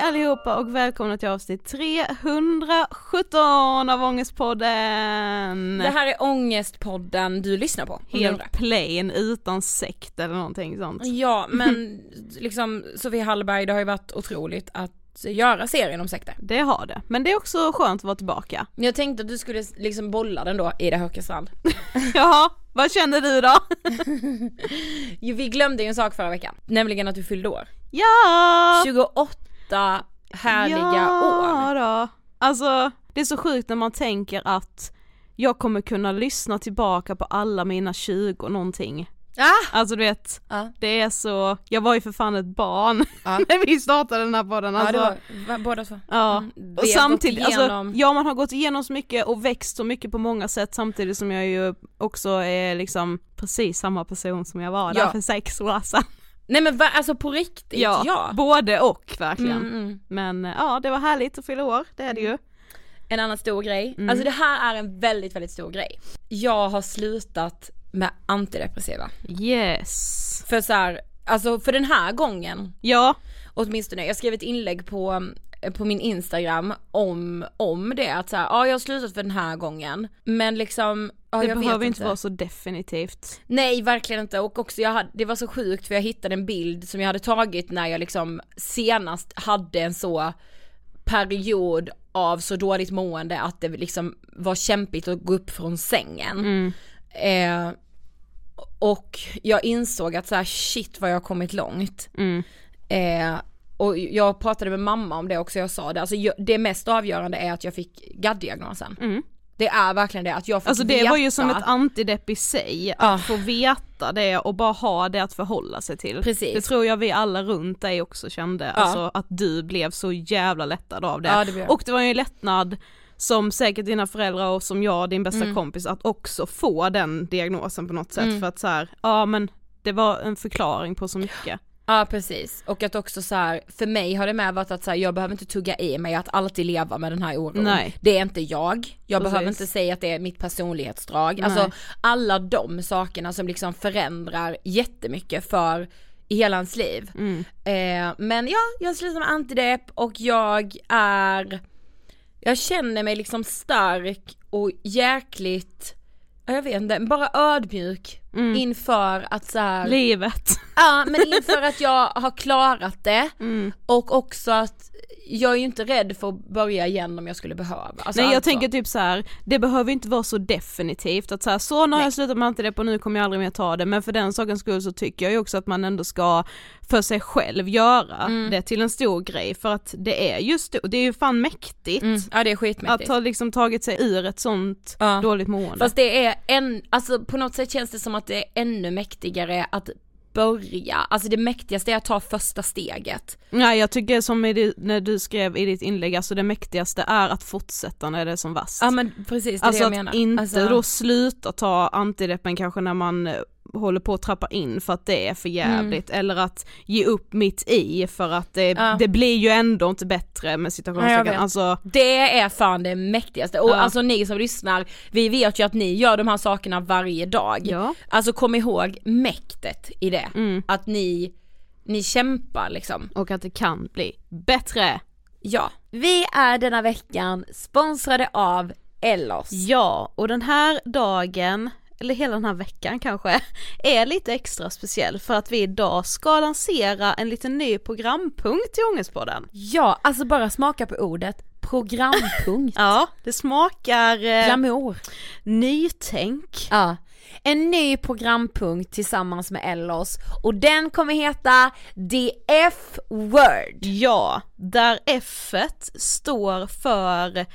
allihopa och välkomna till avsnitt 317 av Ångestpodden! Det här är Ångestpodden du lyssnar på. Helt plain, utan sekt eller någonting sånt. Ja, men liksom Sofie Hallberg, det har ju varit otroligt att göra serien om sekter. Det har det, men det är också skönt att vara tillbaka. Jag tänkte att du skulle liksom bolla den då i det Hökestrand. Jaha, vad känner du då? Jo, vi glömde ju en sak förra veckan, nämligen att du fyllde år. Ja! 28 härliga ja, år. då. Alltså, det är så sjukt när man tänker att jag kommer kunna lyssna tillbaka på alla mina 20 någonting. Ah! Alltså du vet, Ja, det är så, jag var ju för fan ett barn Ja. när vi startade den här podden. ja Alltså, det var, båda två. Ja, Mm, och samtidigt, igenom- alltså, ja man har gått igenom så mycket och växt så mycket på många sätt samtidigt som jag ju också är liksom precis samma person som jag var där Ja. för sex år sedan. Nej men va, alltså på riktigt, ja. ja. både och verkligen. Mm, mm. Men eh, ja, det var härligt att fylla år, det är det ju. En annan stor grej, Mm. alltså det här är en väldigt väldigt stor grej. Jag har slutat med antidepressiva. Yes. För så här, alltså för den här gången Ja, åtminstone, jag skrev ett inlägg på, på min instagram om, om det att så här, ja jag har slutat för den här gången men liksom, ja, det behöver inte vara så definitivt. Nej verkligen inte och också jag hade, det var så sjukt för jag hittade en bild som jag hade tagit när jag liksom senast hade en så period av så dåligt mående att det liksom var kämpigt att gå upp från sängen. Mm. Eh, och jag insåg att så här, shit vad jag har kommit långt. Mm. Eh, och jag pratade med mamma om det också, jag sa det, alltså jag, det mest avgörande är att jag fick GAD-diagnosen. Mm. Det är verkligen det, att jag fick Alltså det veta, var ju som ett antidepp i sig, att få veta det och bara ha det att förhålla sig till. Precis. Det tror jag vi alla runt dig också kände, alltså att du blev så jävla lättad av det. Ja, det och det var ju en lättnad som säkert dina föräldrar och som jag, din bästa Mm. kompis, att också få den diagnosen på något sätt Mm. för att så här, ja men det var en förklaring på så mycket. Ja precis, och att också så här, för mig har det med varit att så här, jag behöver inte tugga i mig att alltid leva med den här oron. Nej. Det är inte jag, jag Precis. behöver inte säga att det är mitt personlighetsdrag. Nej. Alltså alla de sakerna som liksom förändrar jättemycket för i hela ens liv. Mm. Eh, men ja, jag slutar med antidepp och jag är, jag känner mig liksom stark och jäkligt, ja, jag vet inte, bara ödmjuk Mm. inför att så här, Livet. Ja men inför att jag har klarat det Mm. och också att jag är ju inte rädd för att börja igen om jag skulle behöva. Alltså, Nej jag alltså. tänker typ så här, det behöver inte vara så definitivt att så, här, så nu har jag slutat med antidepp och nu kommer jag aldrig mer ta det men för den sakens skull så tycker jag ju också att man ändå ska för sig själv göra Mm. det till en stor grej för att det är just det, det är ju fan mäktigt mm, ja det är att skitmäktigt. ha liksom tagit sig ur ett sånt Ja. dåligt mående. Fast det är en, alltså på något sätt känns det som att det är ännu mäktigare att börja, alltså det mäktigaste är att ta första steget. Nej jag tycker som i när du skrev i ditt inlägg, alltså det mäktigaste är att fortsätta när det är som värst. Ja men precis, det är Alltså det att jag menar. inte alltså, då sluta ta antideppen kanske när man eh, håller på att trappa in för att det är för jävligt eller att ge upp mitt i för att det, Mm. Ja. det blir ju ändå inte bättre med Ja, citationstecken. vet. Alltså, Det är fan det mäktigaste och Ja. alltså ni som lyssnar, vi vet ju att ni gör de här sakerna varje dag. ja. Alltså kom ihåg mäktet i det, Mm. att ni, ni kämpar liksom. Och att det kan bli bättre. Ja, vi är denna veckan sponsrade av Ellos. Ja, och den här dagen, eller hela den här veckan kanske, är lite extra speciell för att vi idag ska lansera en liten ny programpunkt till Ångestpodden. Ja, alltså bara smaka på ordet programpunkt. Ja, det smakar eh, Glamour. nytänk. Ja, en ny programpunkt tillsammans med Ellos och den kommer heta The F-word. Ja, där F står för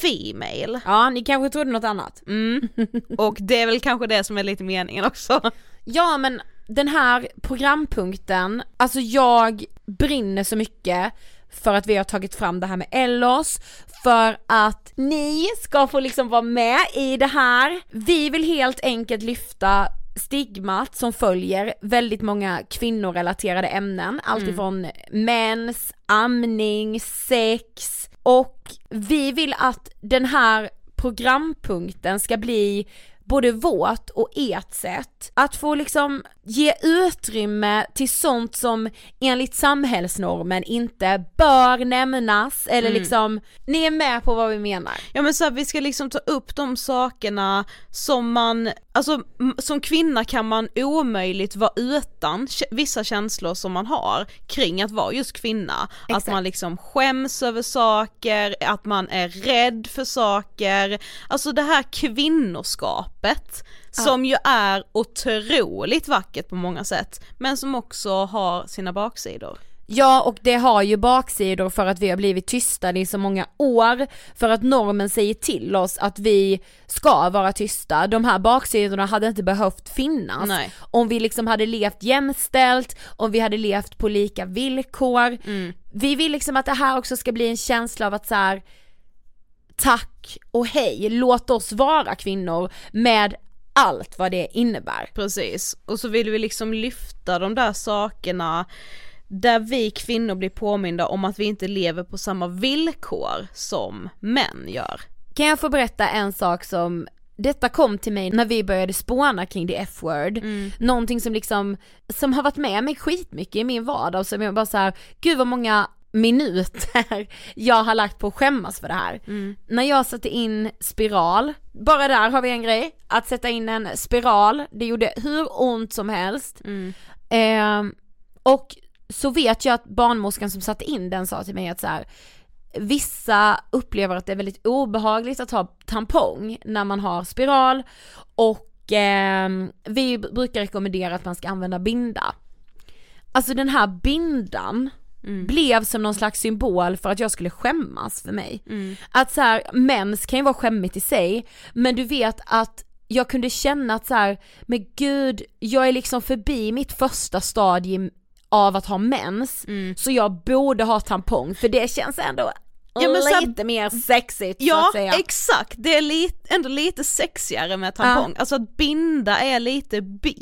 Female. Ja, ni kanske trodde något annat. Mm. Och det är väl kanske det som är lite meningen också. Ja men den här programpunkten, alltså jag brinner så mycket för att vi har tagit fram det här med Ellos, för att ni ska få liksom vara med i det här. Vi vill helt enkelt lyfta stigmat som följer väldigt många kvinnorelaterade ämnen, alltifrån mens, amning, sex och vi vill att den här programpunkten ska bli både vårt och ert sätt att få liksom ge utrymme till sånt som enligt samhällsnormen inte bör nämnas eller Mm. liksom, ni är med på vad vi menar. Ja men så här, vi ska liksom ta upp de sakerna som man, alltså som kvinna kan man omöjligt vara utan vissa känslor som man har kring att vara just kvinna. Att Exakt. man liksom skäms över saker, att man är rädd för saker, alltså det här kvinnoskapet som ju är otroligt vackert på många sätt men som också har sina baksidor. Ja och det har ju baksidor för att vi har blivit tystade i så många år för att normen säger till oss att vi ska vara tysta. De här baksidorna hade inte behövt finnas Nej. om vi liksom hade levt jämställt, om vi hade levt på lika villkor. Vi vill liksom att det här också ska bli en känsla av att så här, tack och hej, låt oss vara kvinnor med allt vad det innebär. Precis, och så vill vi liksom lyfta de där sakerna där vi kvinnor blir påminda om att vi inte lever på samma villkor som män gör. Kan jag få berätta en sak som detta kom till mig när vi började spåna kring the F-word, någonting som liksom, som har varit med mig skitmycket i min vardag som jag bara så här, gud vad många minuter jag har lagt på att skämmas för det här. När jag satte in spiral, bara där har vi en grej, att sätta in en spiral, det gjorde hur ont som helst. Eh, och så vet jag att barnmorskan som satte in den sa till mig att så här, vissa upplever att det är väldigt obehagligt att ha tampong när man har spiral och eh, vi brukar rekommendera att man ska använda binda. Alltså den här bindan blev som någon slags symbol för att jag skulle skämmas för mig. Att så här, mens kan ju vara skämmigt i sig, men du vet att jag kunde känna att så här, men gud, jag är liksom förbi mitt första stadium av att ha mens, så jag borde ha tampong för det känns ändå Ja, men så lite mer sexigt så Ja att säga. exakt, det är lite, ändå lite sexigare med tampong, alltså att binda är lite B.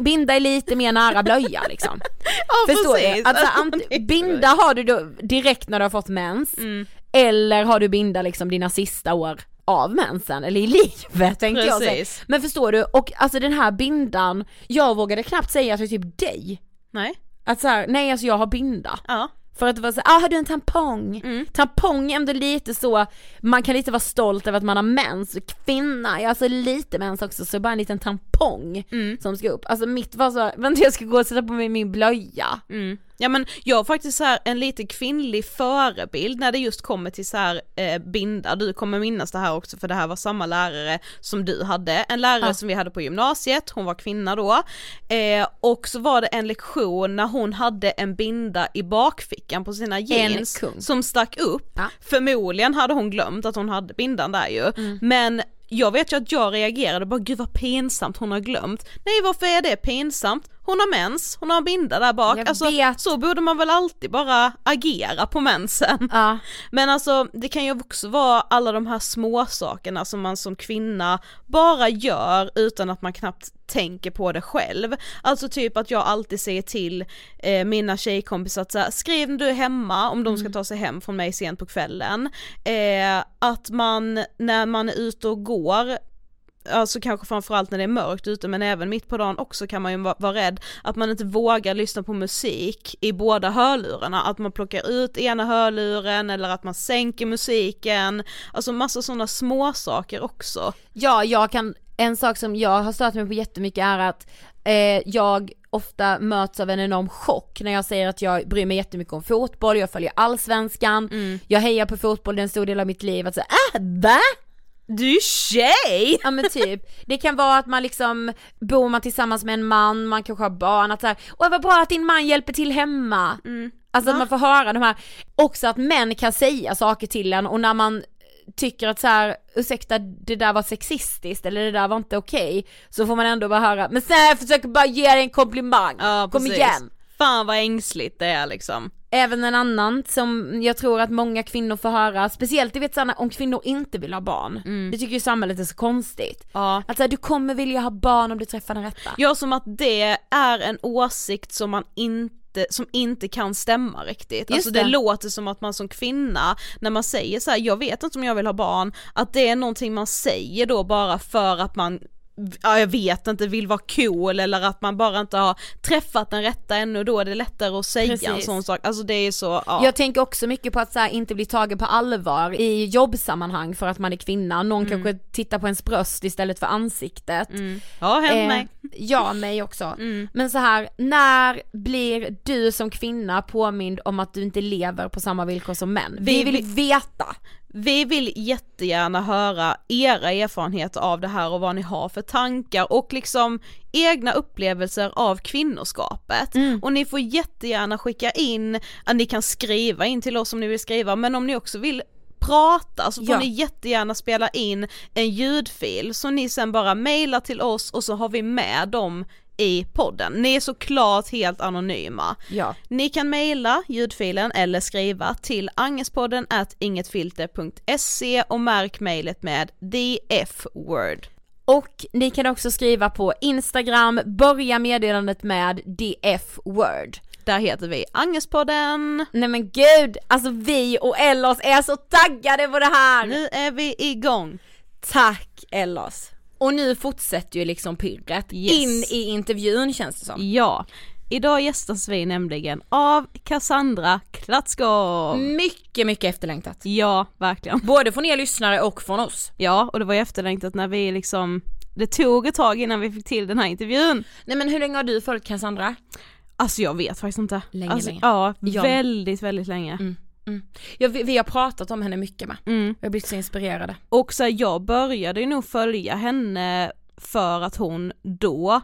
Binda är lite mer nära blöja liksom. Ja Förstår du? precis. Alltså, Alltså, ant- binda har du då direkt när du har fått mens, Mm. eller har du binda liksom dina sista år av mensen, eller i livet tänkte jag säga. Precis. Men förstår du, och alltså den här bindan, jag vågade knappt säga till typ dig, Nej, att så här, nej alltså jag har binda. ja. För att det var så ah har du en tampong? Mm. Tampong är ändå lite så, man kan lite vara stolt över att man har mens, kvinna, jag har alltså lite mens också så bara en liten tampong Mm. som ska upp. Alltså mitt var så, vänta jag ska gå och sätta på mig min blöja. Mm. Ja men jag har faktiskt så här en lite kvinnlig förebild när det just kommer till så här eh, binda, du kommer minnas det här också för det här var samma lärare som du hade, en lärare Ja. som vi hade på gymnasiet, hon var kvinna då, eh, och så var det en lektion när hon hade en binda i bakfickan på sina jeans som stack upp, Ja. förmodligen hade hon glömt att hon hade bindan där ju, Mm. men jag vet ju att jag reagerade bara gud vad pinsamt hon har glömt. Nej varför är det pinsamt? Hon har mens, hon har en binda där bak. Jag alltså, vet. så borde man väl alltid bara agera på mensen. Ja. Men alltså det kan ju också vara alla de här små sakerna som man som kvinna bara gör utan att man knappt tänker på det själv. Alltså typ att jag alltid säger till eh, mina tjejkompisar att så här, skriv när du är hemma om de ska ta sig hem från mig sent på kvällen. Eh, att man när man är ute och går Alltså kanske framförallt när det är mörkt ute men även mitt på dagen också kan man ju vara, vara rädd att man inte vågar lyssna på musik i båda hörlurarna, att man plockar ut ena hörluren eller att man sänker musiken, alltså massa sådana små saker också. ja, jag kan, en sak som jag har stört mig på jättemycket är att eh, jag ofta möts av en enorm chock när jag säger att jag bryr mig jättemycket om fotboll, jag följer allsvenskan, jag hejar på fotboll, det är en stor del av mitt liv, att säga äh, va? Du är tjej! Ja men typ, det kan vara att man liksom, bor man tillsammans med en man, man kanske har barn, att såhär, åh vad bra att din man hjälper till hemma. Alltså att man får höra de här, också att män kan säga saker till en och när man tycker att så här, ursäkta det där var sexistiskt eller det där var inte okej, så får man ändå bara höra, men snälla jag försöker bara ge dig en komplimang, Ja, kom igen. Fan vad ängsligt det är liksom. Även en annan som jag tror att många kvinnor får höra, speciellt du vet såhär om kvinnor inte vill ha barn, det tycker ju samhället är så konstigt. Ja. Att här, du kommer vilja ha barn om du träffar den rätta. Ja som att det är en åsikt som man inte som inte kan stämma riktigt. alltså det. det. låter som att man som kvinna, när man säger så här: jag vet inte om jag vill ha barn, att det är någonting man säger då bara för att man Ja jag vet inte, vill vara cool eller att man bara inte har träffat den rätta ännu, då är det lättare att säga en Precis. sån sak, alltså det är så, ja. Jag tänker också mycket på att så här, inte bli tagen på allvar i jobbsammanhang för att man är kvinna, någon kanske tittar på ens bröst istället för ansiktet. ja hänt Eh, mig. Ja, mig också. Men så här, när blir du som kvinna påmind om att du inte lever på samma villkor som män? Vi, Vi- vill vi- veta. Vi vill jättegärna höra era erfarenheter av det här och vad ni har för tankar och liksom egna upplevelser av kvinnoskapet. Och ni får jättegärna skicka in, att ni kan skriva in till oss om ni vill skriva, men om ni också vill prata så får Ja. ni jättegärna spela in en ljudfil som ni sen bara mailar till oss och så har vi med dem i podden. Ni är såklart helt anonyma. Ja. Ni kan mejla ljudfilen eller skriva till angespodden at ingetfilter.se och märk mejlet med the F-word. Och ni kan också skriva på Instagram, börja meddelandet med DF-word. Där heter vi Angespodden. Nej men gud, alltså vi och Ellos är så taggade på det här! Nu är vi igång. Tack Ellos! Och nu fortsätter ju liksom pirret Yes. in i intervjun känns det som. Ja, idag gästas vi nämligen av Cassandra Klatskov. Mycket, mycket efterlängtat. Ja, verkligen. Både från er lyssnare och från oss. Ja, och det var ju efterlängtat när vi liksom, det tog ett tag innan vi fick till den här intervjun. Nej men hur länge har du följt Cassandra? Alltså jag vet faktiskt inte. Länge, alltså, länge. Ja, väldigt, väldigt länge. Mm. Ja, vi, vi har pratat om henne mycket med. Mm. Vi har blivit så inspirerade. Och så här, jag började ju nog följa henne för att hon då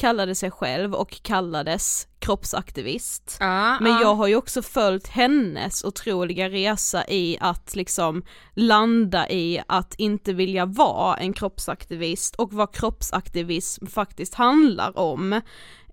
kallade sig själv och kallades kroppsaktivist. Ja, Men jag har ju också följt hennes otroliga resa i att liksom landa i att inte vilja vara en kroppsaktivist och vad kroppsaktivism faktiskt handlar om.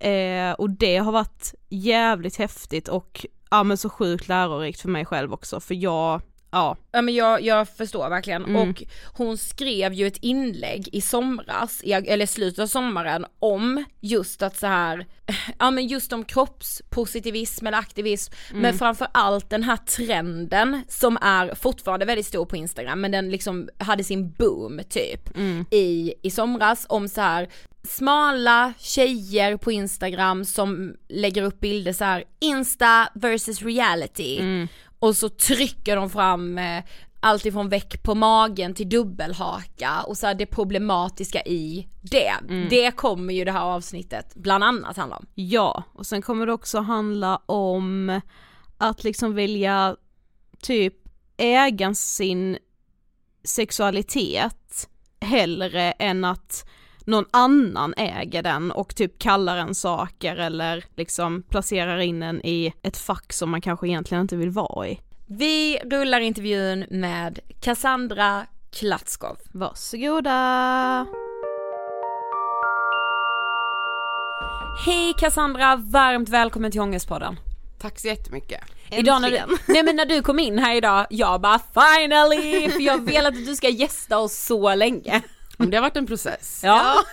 Eh, och det har varit jävligt häftigt och ja men så sjukt lärorikt för mig själv också för jag, ja, Ja men jag, jag förstår verkligen Mm. och hon skrev ju ett inlägg i somras, i, eller slutet av sommaren om just att så här, ja men just om kroppspositivism eller aktivism, Mm. men framför allt den här trenden som är fortfarande väldigt stor på Instagram men den liksom hade sin boom typ Mm. i, i somras om så här smala tjejer på Instagram som lägger upp bilder så här insta versus reality och så trycker de fram eh, allt ifrån väck på magen till dubbelhaka och så här det problematiska i det. Det kommer ju det här avsnittet bland annat handla om. Ja, och sen kommer det också handla om att liksom vilja typ äga sin sexualitet hellre än att någon annan äger den och typ kallar en saker eller liksom placerar in en i ett fack som man kanske egentligen inte vill vara i. Vi rullar intervjun med Cassandra Klatskov. Varsågoda! Hej Cassandra, varmt välkommen till Ångestpodden. Tack så jättemycket. Idag när du, Äntligen. nej men när du kom in här idag, jag bara finally! För jag har velat att du ska gästa oss så länge. Men det har varit en process. Ja.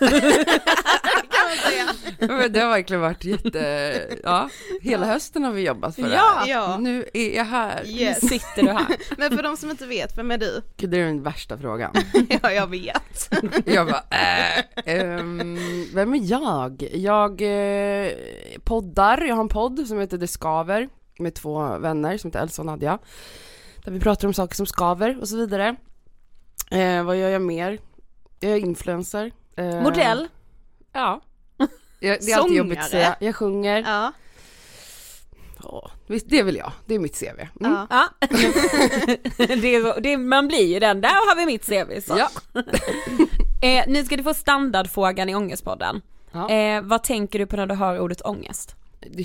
Det har verkligen varit jätte, ja, hela hösten har vi jobbat för det Ja. här. Ja. Nu är jag här. Yes. Nu sitter du här. Men för de som inte vet, vem är du? Det är den värsta frågan. ja, jag vet. Jag bara, äh, ehm, vem är jag? Jag eh, poddar, jag har en podd som heter Det Skaver med två vänner som heter Elsa och Nadja. Där vi pratar om saker som skaver och så vidare. Eh, vad gör jag mer? Jag är influencer. Eh, Modell. Ja. Jag, det är alltid jobbigt att säga. Jag sjunger. Ja. Visst, det vill jag. Det är mitt CV. Mm. Ja. Ja. det är det, man blir ju den, där har vi mitt CV. Så. Ja. Eh, nu ska du få standardfrågan i Ångestpodden. Ja. Eh, vad tänker du på när du hör ordet ångest? Det,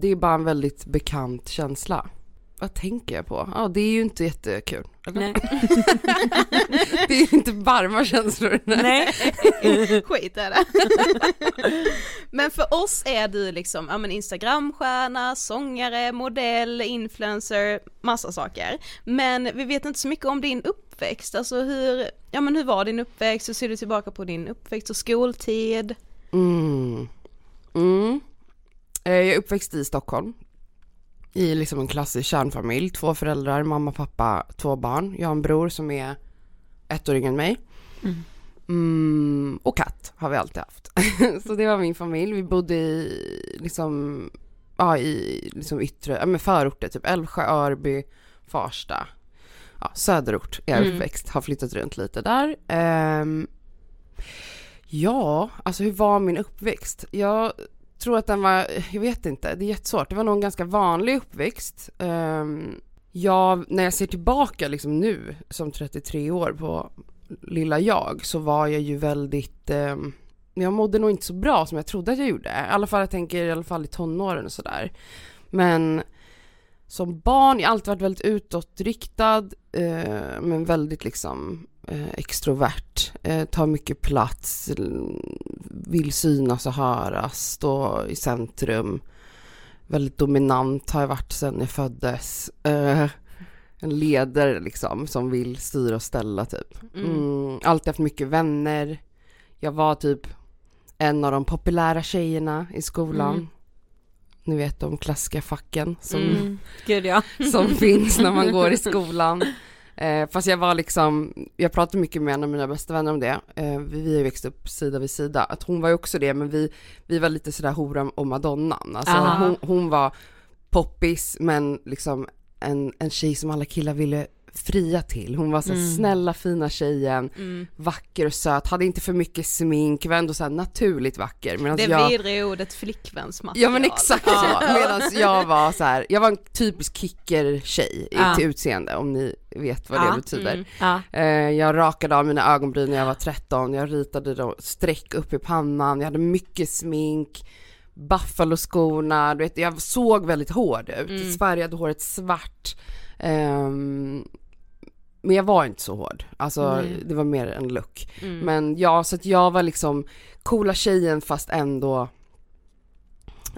det är bara en väldigt bekant känsla. Vad tänker jag på? Ja, det är ju inte jättekul. Nej. Det är ju inte varma känslor. Nej. Skit är det. men för oss är du liksom, ja men instagramstjärna, sångare, modell, influencer, massa saker. Men vi vet inte så mycket om din uppväxt, alltså hur, ja men hur var din uppväxt, hur ser du tillbaka på din uppväxt och skoltid? Mm. Mm. Eh, Jag är uppväxt i Stockholm. I liksom en klassisk kärnfamilj. Två föräldrar, mamma, pappa, två barn. Jag har en bror som är ett år yngre än mig. Mm, och katt har vi alltid haft. så det var min familj. Vi bodde i liksom, ja i liksom yttre, ja men förorter, typ Älvsjö, Örby, Farsta. Ja, söderort är jag Mm. uppväxt, har flyttat runt lite där. Ehm, ja, alltså hur var min uppväxt? Jag tror att den var, jag vet inte, det är jättesvårt. Det var nog en ganska vanlig uppväxt. Um, jag, när jag ser tillbaka liksom nu som 33 år på lilla jag så var jag ju väldigt, um, jag mådde nog inte så bra som jag trodde att jag gjorde. I alla fall jag tänker i alla fall i tonåren och sådär. Men som barn, jag har alltid varit väldigt utåtriktad eh, men väldigt liksom extrovert, eh, tar mycket plats, vill synas och höras, stå i centrum. Väldigt dominant har jag varit sedan jag föddes. Eh, en ledare liksom som vill styra och ställa typ. Mm, alltid haft mycket vänner. Jag var typ en av de populära tjejerna i skolan. Mm. Ni vet de klassiska facken som Mm. Gud ja. som finns när man går i skolan. Eh, fast jag var liksom, jag pratade mycket med en av mina bästa vänner om det, eh, vi, vi har ju växt upp sida vid sida, att hon var ju också det, men vi, vi var lite sådär hora och madonnan. Alltså hon, hon var poppis, men liksom en, en tjej som alla killar ville fria till. Hon var så Mm. snälla fina tjejen, vacker och söt, hade inte för mycket smink, var ändå så här naturligt vacker. Medan Det jag, vidriga ordet flickvänsmaterial. Ja men exakt så, medan jag var så här, jag var en typisk kicker-tjej Ja. till utseende om ni vet vad Ja, det betyder. mm. Ja. Eh, jag rakade av mina ögonbryn när jag var 13, jag ritade då streck upp i pannan, jag hade mycket smink, Buffalo-skorna, du vet, jag såg väldigt hård ut, Mm. färgade håret svart. Ehm, men jag var inte så hård, alltså Nej. det var mer en look. Mm. Men ja, så att jag var liksom coola tjejen fast ändå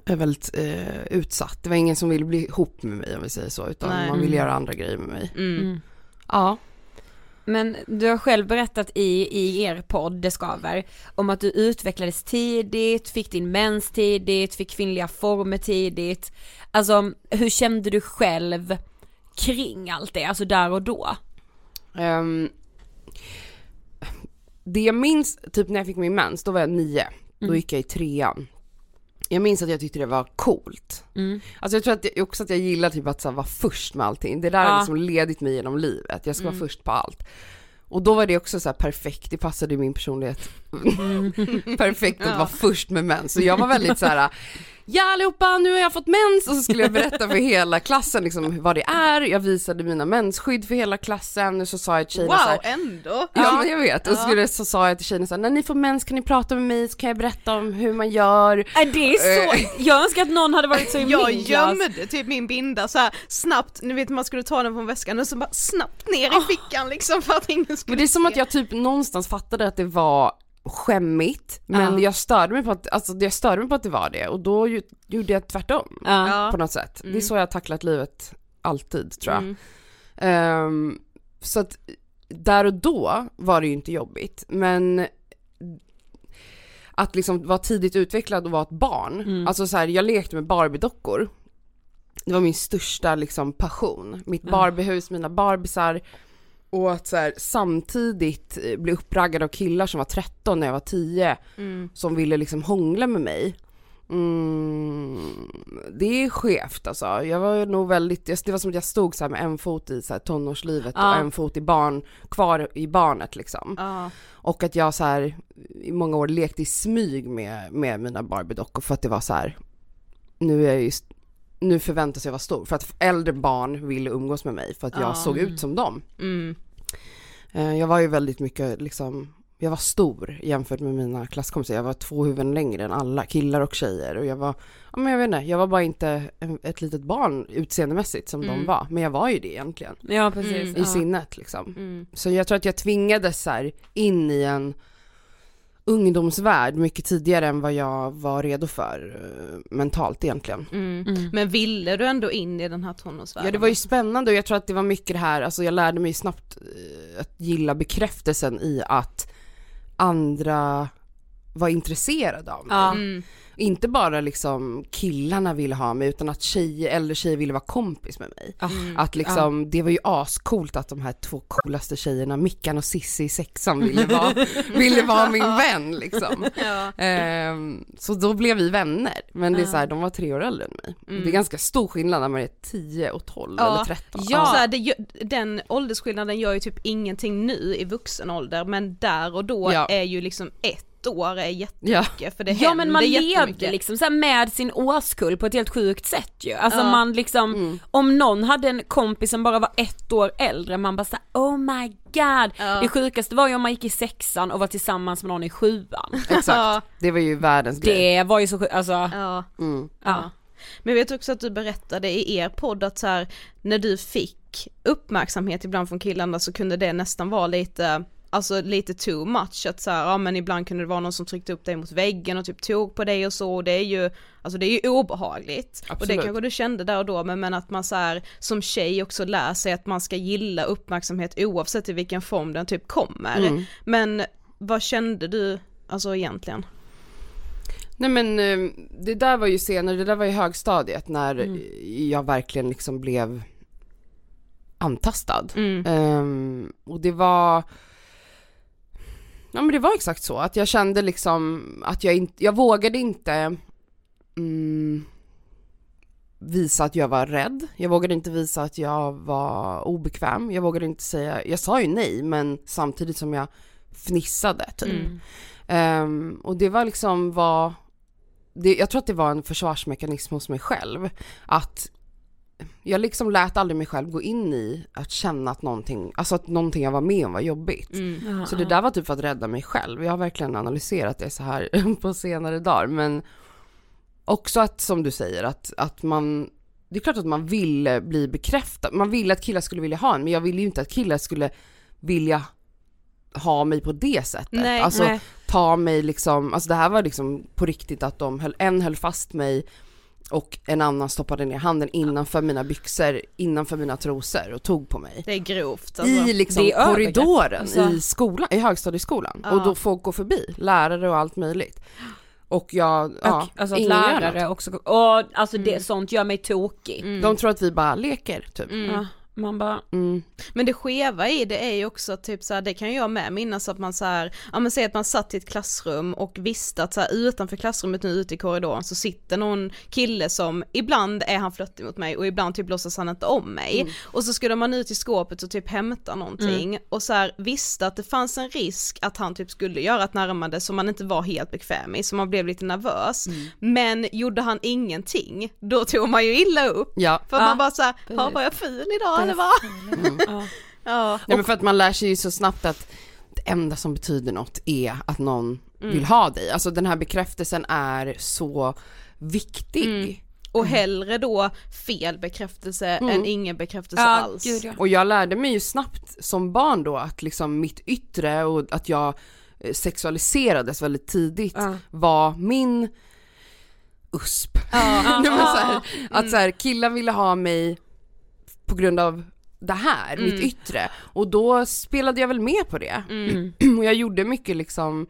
eh, väldigt eh, utsatt. Det var ingen som ville bli ihop med mig om vi säger så, utan Nej. man ville Mm. göra andra grejer med mig. Mm. Ja. Men du har själv berättat i, i er podd Det skaver om att du utvecklades tidigt, fick din mens tidigt, fick kvinnliga former tidigt. Alltså hur kände du själv kring allt det, alltså där och då? Ehm, det jag minns, typ när jag fick min mens, då var jag nio. Då Mm. gick jag i trean. Jag minns att jag tyckte det var coolt. Mm. Alltså jag tror att jag, också att jag gillar typ att så här, vara först med allting. Det där har Ja. liksom ledit mig genom livet. Jag ska Mm. vara först på allt. Och då var det också så här perfekt, det passade min personlighet perfekt att Ja. vara först med mens. Så jag var väldigt så här. Ja allihopa, nu har jag fått mens. Och så skulle jag berätta för hela klassen liksom vad det är. Jag visade mina mensskydd för hela klassen. Och så sa jag till tjejerna så här, Wow, ändå! Ja men jag vet, och så, skulle, så sa jag till tjejerna så här, när ni får mens kan ni prata med mig så kan jag berätta om hur man gör. Nej det är så, jag önskar att någon hade varit så i Jag min klass. gömde typ min binda så här snabbt, ni vet man skulle ta den från väskan och så bara snabbt ner i fickan liksom för att ingen skulle Men det är som att jag typ någonstans fattade att det var skämmigt men Ja. jag störde mig på att, alltså jag störde mig på att det var det och då ju, gjorde jag tvärtom Ja. På något sätt. Det är Mm. så jag har tacklat livet alltid tror jag. Mm. Ehm, så att där och då var det ju inte jobbigt men att liksom vara tidigt utvecklad och vara ett barn, Mm. alltså så här, jag lekte med Barbie-dockor. Det var min största liksom passion, mitt. Barbiehus, mina Barbisar och att så här, samtidigt eh, bli uppraggad av killar som var 13 när jag var 10 Mm. som ville liksom hångla med mig. Mm, det är skevt alltså. Jag var nog väldigt, det var som att jag stod så med en fot i så här tonårslivet Ja. och en fot i barn, kvar i barnet liksom. Ja. Och att jag så här i många år lekte i smyg med, med mina Barbie-dockor för att det var så här. nu är jag ju nu förväntas jag vara stor för att äldre barn ville umgås med mig för att jag Ja. såg ut som dem. Mm. Eh, Jag var ju väldigt mycket liksom, jag var stor jämfört med mina klasskompisar. Jag var två huvuden längre än alla, killar och tjejer. Och jag var, ja men jag vet inte, jag var bara inte ett litet barn utseendemässigt som de var. Men jag var ju det egentligen. Ja precis. Mm. I ja. sinnet liksom. Mm. Så jag tror att jag tvingades så här in i en ungdomsvärld mycket tidigare än vad jag var redo för eh, mentalt egentligen. Mm. Mm. Men ville du ändå in i den här tonårsvärlden? Ja det var ju spännande och jag tror att det var mycket det här, alltså jag lärde mig snabbt eh, att gilla bekräftelsen i att andra var intresserade av mig. Mm. Inte bara liksom killarna ville ha mig utan att tjejer, äldre tjejer ville vara kompis med mig. Ah, Att liksom, det var ju ascoolt att de här två coolaste tjejerna, Mickan och Sissi i sexan ville vara, ville vara min vän liksom. Ja. Ehm, så då blev vi vänner, men det är så här, de var tre år äldre än mig. Mm. Det är ganska stor skillnad när man är 10 och 12 Ja. eller 13. Ja. Så här, det, den åldersskillnaden gör ju typ ingenting nu i vuxen ålder men där och då Ja. är ju liksom ett år är Ja. jättemycket för det Ja men man levde liksom så här med sin årskull på ett helt sjukt sätt ju. Alltså Ja. man liksom, Mm. om någon hade en kompis som bara var ett år äldre, man bara såhär oh my god. Ja. Det sjukaste var ju om man gick i sexan och var tillsammans med någon i sjuan. Exakt, Ja. det var ju världens grej. Det var ju så sjukt, alltså, Ja. Mm. ja. Men jag vet också att du berättade i er podd att så här, när du fick uppmärksamhet ibland från killarna så kunde det nästan vara lite Alltså lite too much, att så här, ja men ibland kunde det vara någon som tryckte upp dig mot väggen och typ tog på dig och så och det är ju, alltså det är ju obehagligt. Och det Absolut. kanske du kände där och då men, men att man så här, som tjej också lär sig att man ska gilla uppmärksamhet oavsett i vilken form den typ kommer. Mm. Men vad kände du, alltså egentligen? Nej men eh, det där var ju senare, det där var ju högstadiet när jag verkligen liksom blev antastad. Mm. Ehm, och det var Ja men det var exakt så, att jag kände liksom att jag inte, jag vågade inte mm, visa att jag var rädd. Jag vågade inte visa att jag var obekväm. Jag vågade inte säga, jag sa ju nej men samtidigt som jag fnissade typ. Mm. Ehm, och det var liksom vad, det, jag tror att det var en försvarsmekanism hos mig själv. Att jag liksom lät aldrig mig själv gå in i att känna att någonting, alltså att någonting jag var med om var jobbigt. Mm. Så det där var typ för att rädda mig själv. Jag har verkligen analyserat det så här på senare dagar. Men också att, som du säger, att, att man, det är klart att man ville bli bekräftad. Man ville att killar skulle vilja ha en, men jag ville ju inte att killar skulle vilja ha mig på det sättet. Nej, alltså nej. ta mig liksom, alltså det här var liksom på riktigt att de höll, en höll fast mig och en annan stoppade ner handen innanför mina byxor, innanför mina trosor och tog på mig. Det är grovt alltså. I liksom Det är korridoren alltså. i skolan, i högstadieskolan. Ja. Och då folk går förbi, lärare och allt möjligt. Och jag, ja, och, alltså att ingen gör lärare något. också, och alltså det, sånt gör mig tokig. Mm. De tror att vi bara leker typ. Mm. Ja, man bara, Mm. Men det skeva i det är ju också typ så här, det kan jag med minnas att man så här, ja men säg att man satt i ett klassrum och visste att så här, utanför klassrummet nu ute i korridoren så sitter någon kille som ibland är han flörtig mot mig och ibland typ låtsas han inte om mig. Och så skulle man ut i skåpet och typ hämta någonting och så här, visste att det fanns en risk att han typ skulle göra ett närmande som man inte var helt bekväm i så man blev lite nervös. Men gjorde han ingenting, då tog man ju illa upp. Ja. För Ja, man bara såhär, "Ja, var jag ful idag eller vad? ja. Ja. Nej men för att man lär sig ju så snabbt att det enda som betyder något är att någon Mm. vill ha dig. Alltså den här bekräftelsen är så viktig. Mm. Och hellre då fel bekräftelse än ingen bekräftelse Ja, alls. gud ja. Och jag lärde mig ju snabbt som barn då att liksom mitt yttre och att jag eh, sexualiserades väldigt tidigt Ja. var min USP. Ja, Nej, men så här, ja. Att så här, killar ville ha mig på grund av det här, Mm. mitt yttre. Och då spelade jag väl med på det. Mm. Och jag gjorde mycket liksom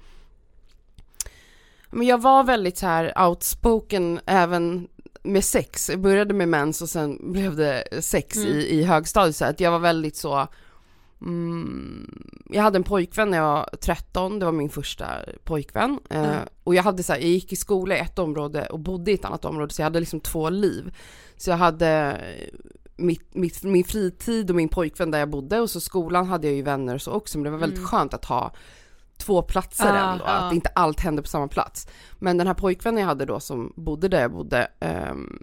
men jag var väldigt så här outspoken även med sex. Jag började med mens och sen blev det sex Mm. i, i högstadiet så att jag var väldigt så mm, jag hade en pojkvän när jag var 13, det var min första pojkvän. Eh, och jag hade så här, jag gick i skola i ett område och bodde i ett annat område så jag hade liksom två liv. Så jag hade mitt, mitt, min fritid och min pojkvän där jag bodde och så skolan hade jag ju vänner och så också men det var väldigt skönt att ha två platser Ja, ändå, ja. att inte allt hände på samma plats. Men den här pojkvännen jag hade då som bodde där jag bodde, ehm,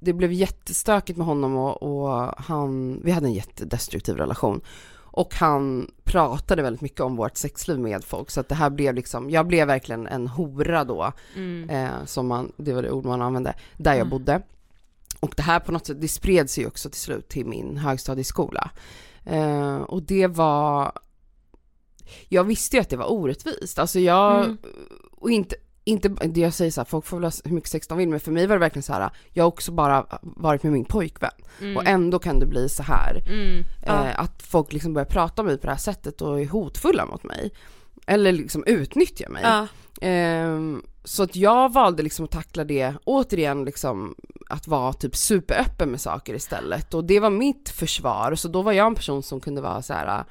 det blev jättestökigt med honom och, och han, vi hade en jättedestruktiv relation. Och han pratade väldigt mycket om vårt sexliv med folk så att det här blev liksom, jag blev verkligen en hora då, Mm. eh, som man, det var det ord man använde, där jag bodde. Och det här på något sätt, det spred sig också till slut till min högstadieskola. Eh, och det var, jag visste ju att det var orättvist, alltså jag, Mm. och inte, inte, det jag säger så här, folk får väl ha hur mycket sex de vill, men för mig var det verkligen så här, jag har också bara varit med min pojkvän och ändå kan det bli så här. Mm. Ja. Eh, att folk liksom börjar prata om mig på det här sättet och är hotfulla mot mig. Eller liksom utnyttjar mig. Ja. Ehm, så att jag valde liksom att tackla det, återigen liksom att vara typ superöppen med saker istället. Och det var mitt försvar, så då var jag en person som kunde vara så här.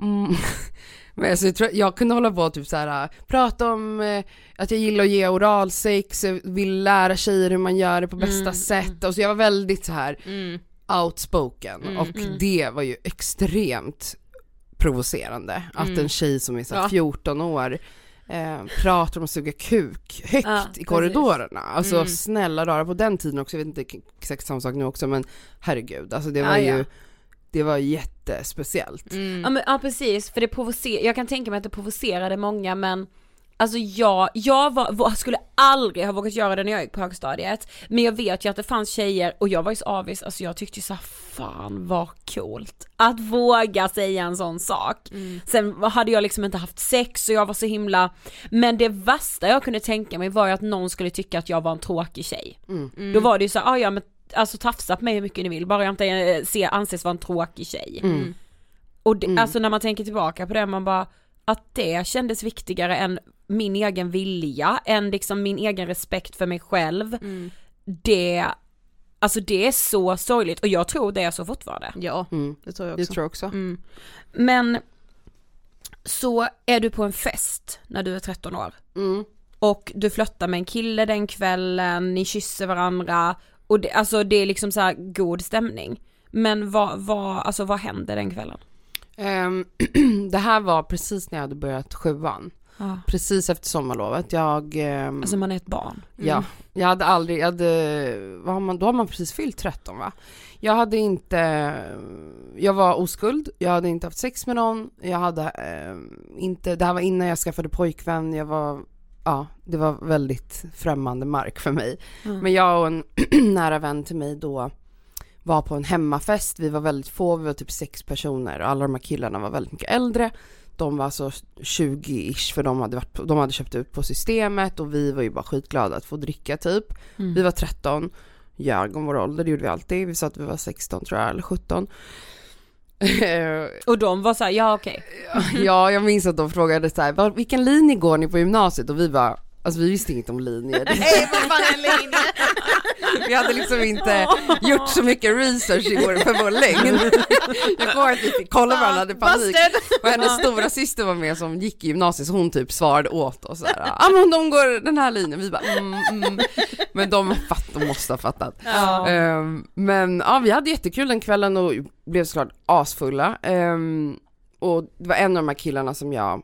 Mm. Men alltså, jag, tror, jag kunde hålla på och typ så här, prata om eh, att jag gillar att ge oralsex, jag vill lära tjejer hur man gör det på bästa Mm, sätt. Och så jag var väldigt så här Mm. outspoken Mm, och mm. det var ju extremt provocerande att Mm. en tjej som är så här Ja. 14 år eh, pratar om att suga kuk högt Ja, i precis. korridorerna. Alltså Mm. snälla rara på den tiden också, jag vet inte exakt samma sak nu också men herregud, alltså det var Ja, ju, ja. det var jättespeciellt. Ja, men, ja precis, för det provocerar, jag kan tänka mig att det provocerade många men Alltså jag, jag var, skulle aldrig ha vågat göra det när jag gick på högstadiet Men jag vet ju att det fanns tjejer och jag var ju så avis, alltså jag tyckte ju så här, fan vad coolt Att våga säga en sån sak Sen hade jag liksom inte haft sex och jag var så himla Men det värsta jag kunde tänka mig var ju att någon skulle tycka att jag var en tråkig tjej Mm. Då var det ju så, ah, ja men alltså tafsa på mig hur mycket ni vill bara jag inte eh, ser, anses vara en tråkig tjej Mm. och det, Mm. alltså när man tänker tillbaka på det, man bara, att det kändes viktigare än min egen vilja, än liksom min egen respekt för mig själv. Det, alltså det är så sorgligt och jag tror det är så fortfarande. Ja, Mm. det tror jag Det också. tror jag också. Mm. Men så är du på en fest när du är 13 år Mm. och du flörtar med en kille den kvällen, ni kysser varandra och det, alltså det är liksom så här god stämning. Men vad, vad, alltså vad händer den kvällen? Ehm, det här var precis när jag hade börjat sjuan, Ja. precis efter sommarlovet. Jag, ehm, Alltså man är ett barn. Ja, jag hade aldrig, jag hade, vad har man, då har man precis fyllt 13 va? Jag hade inte, jag var oskuld, jag hade inte haft sex med någon, jag hade eh, inte, det här var innan jag skaffade pojkvän, jag var, ja, det var väldigt främmande mark för mig. Mm. Men jag och en nära vän till mig då var på en hemmafest, vi var väldigt få, vi var typ sex personer och alla de här killarna var väldigt mycket äldre. De var alltså 20-ish för de hade, varit, på- de hade köpt ut på systemet och vi var ju bara skitglada att få dricka typ. Mm. Vi var 13, ljög om vår ålder, det gjorde vi alltid. Vi sa att vi var 16 tror jag, eller 17. Och de var såhär, ja okej. ja, jag minns att de frågade så här, "Var- vilken linje går ni på gymnasiet? Och vi bara, alltså vi visste inget om linjer. Nej vad fan är linje? Vi hade liksom inte gjort så mycket research i vår, för vår längd. Jag kommer att vi fick kolla varandra, hade panik. Och hennes stora syster var med som gick i gymnasiet så hon typ svarade åt oss ja ah, men de går den här linjen, vi bara mm, mm. Men de, fatt, de måste ha fattat. Ja. Ehm, men ja, vi hade jättekul den kvällen och blev såklart asfulla. Ehm, och det var en av de här killarna som jag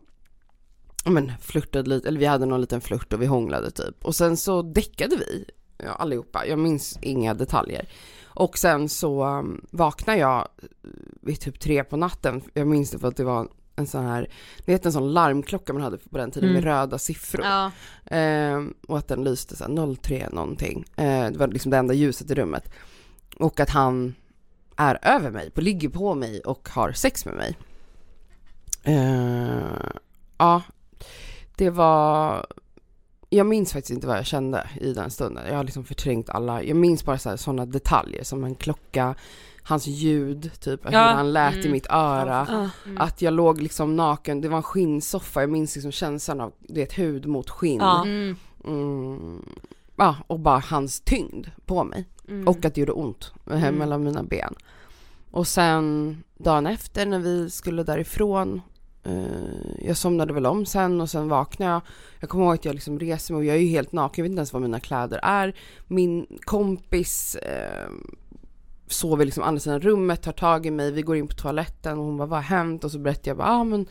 ja, men flörtade lite, eller vi hade någon liten flört och vi hånglade typ. Och sen så däckade vi, allihopa, jag minns inga detaljer. Och sen så um, vaknade jag vid typ tre på natten, jag minns det för att det var en sån här, ni vet en sån larmklocka man hade på den tiden med Mm. röda siffror. Ja. Ehm, och att den lyste så här 03 någonting. Eh, det var liksom det enda ljuset i rummet. Och att han är över mig, på, ligger på mig och har sex med mig. Eh, ja, det var... Jag minns faktiskt inte vad jag kände i den stunden. Jag har liksom förträngt alla. Jag minns bara sådana detaljer som en klocka, hans ljud, typ hur Ja, han lät i mm. mitt öra. Ja. Att jag låg liksom naken, det var en skinnsoffa, jag minns liksom känslan av det hud mot skinn. Ja. Mm. Mm, ja, och bara hans tyngd på mig. Mm. Och att det gjorde ont eh, Mm. mellan mina ben. Och sen dagen efter när vi skulle därifrån, jag somnade väl om sen och sen vaknade jag. Jag kommer ihåg att jag liksom reser mig och jag är ju helt naken, jag vet inte ens vad mina kläder är. Min kompis eh, sover liksom andra sidan rummet, tar tag i mig, vi går in på toaletten och hon bara vad har hänt? Och så berättar jag bara, ah, men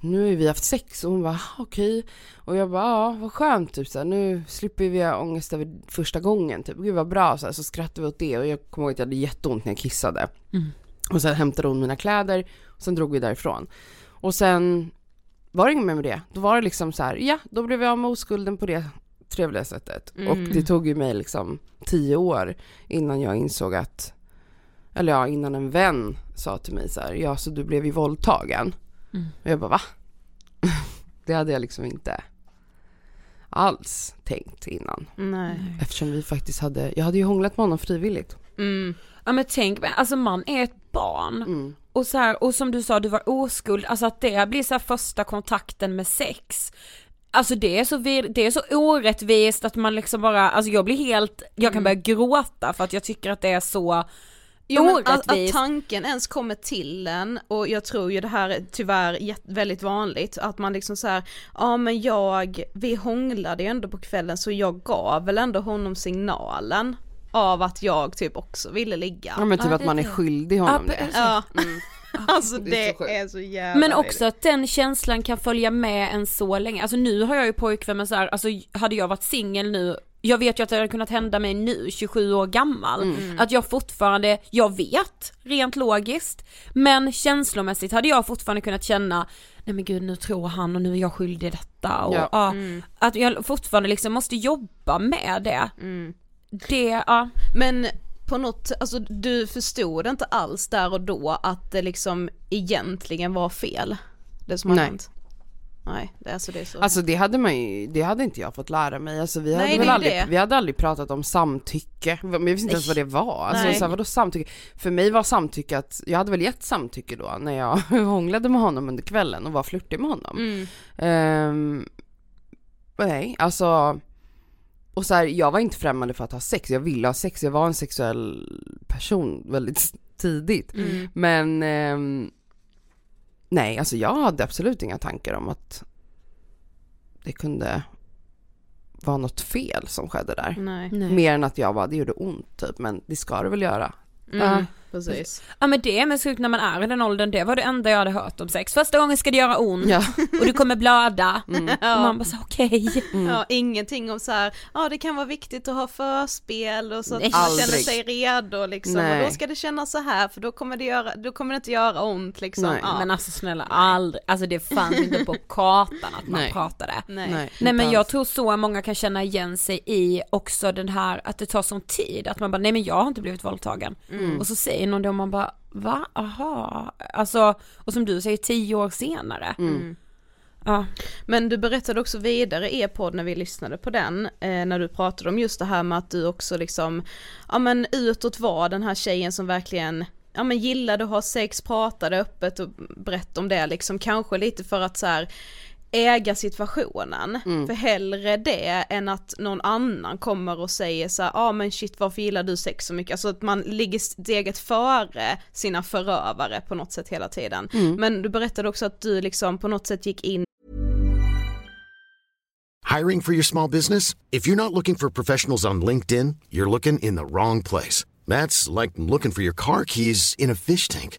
nu har vi haft sex och hon bara ah, okej okay. och jag bara ja vad skönt typ så här, nu slipper vi ha ångest över första gången typ, gud vad bra så, här, så skrattade vi åt det och jag kommer ihåg att jag hade jätteont när jag kissade. Mm. Och sen hämtade hon mina kläder och sen drog vi därifrån. Och sen var det inget mer med det, då var det liksom så här, ja då blev jag av med oskulden på det trevliga sättet. Mm. Och det tog ju mig liksom tio år innan jag insåg att, eller ja innan en vän sa till mig så här, ja så du blev ju våldtagen. Mm. Och jag bara va? det hade jag liksom inte alls tänkt innan. Nej. Eftersom vi faktiskt hade, jag hade ju hånglat med honom frivilligt. Mm. Ja men tänk, alltså man är ett barn mm. Och så här, och som du sa du var oskuld, alltså att det blir så första kontakten med sex. Alltså det är så, det är så orättvist att man liksom bara, alltså jag blir helt, jag kan mm. börja gråta för att jag tycker att det är så Jo, att, att, tanken ens kommer till en och jag tror ju det här är tyvärr väldigt vanligt att man liksom så här, ja men jag, vi hånglade ju ändå på kvällen så jag gav väl ändå honom signalen av att jag typ också ville ligga. Ja men typ ja, att man är skyldig honom ja, det. Ja. Mm. Alltså det, det är, så, är så jävla Men också att den känslan kan följa med en så länge, alltså nu har jag ju pojkvän men så här, alltså hade jag varit singel nu jag vet ju att det hade kunnat hända mig nu, 27 år gammal, mm. att jag fortfarande, jag vet rent logiskt, men känslomässigt hade jag fortfarande kunnat känna, nej men gud nu tror han och nu är jag skyldig detta och ja. ja mm. att jag fortfarande liksom måste jobba med det. Mm. Det, ja. Men på något, alltså du förstod inte alls där och då att det liksom egentligen var fel? Det som har hänt? Nej, det, alltså det är så. Alltså det hade man ju, det hade inte jag fått lära mig. Alltså vi hade Nej, väl aldrig, det. vi hade aldrig pratat om samtycke. Men jag visste inte ens vad det var. Alltså Nej. så här, vadå samtycke? För mig var samtycke att, jag hade väl gett samtycke då när jag hånglade med honom under kvällen och var flörtig med honom. Mm. Um, nej, alltså och så här, jag var inte främmande för att ha sex, jag ville ha sex, jag var en sexuell person väldigt tidigt. Mm. Men um, Nej, alltså jag hade absolut inga tankar om att det kunde vara något fel som skedde där. Nej. Mer än att jag bara, det gjorde ont typ, men det ska det väl göra. Mm. Precis. Ja men det med sjukt när man är i den åldern, det var det enda jag hade hört om sex. Första gången ska det göra ont ja. och du kommer blöda. Mm. Och man bara så okej. Okay. Mm. Ja ingenting om så här, ja det kan vara viktigt att ha förspel och så att Nej. man känner sig redo liksom. Nej. Och då ska det kännas så här för då kommer det, göra, då kommer det inte göra ont liksom. Nej. Ja. Men alltså snälla aldrig, alltså det fanns inte på kartan att man Nej. pratade. Nej. Nej, Nej men jag tror så många kan känna igen sig i också den här att det tar sån tid, att man bara nej men jag har inte blivit våldtagen. Mm. Och så säger det och man bara va, aha, alltså och som du säger tio år senare. Mm. mm. Ja. Men du berättade också vidare i e-podd när vi lyssnade på den, eh, när du pratade om just det här med att du också liksom, ja men utåt var den här tjejen som verkligen ja men gillade att ha sex, pratade öppet och berättade om det liksom, kanske lite för att så här, äga situationen. Mm. För hellre det än att någon annan kommer och säger så ja ah, men shit varför gillar du sex så mycket? Alltså att man ligger steget före sina förövare på något sätt hela tiden. Mm. Men du berättade också att du liksom på något sätt gick in Hiring for your small business? If you're not looking for professionals on LinkedIn, you're looking in the wrong place. That's like looking for your car keys in a fish tank.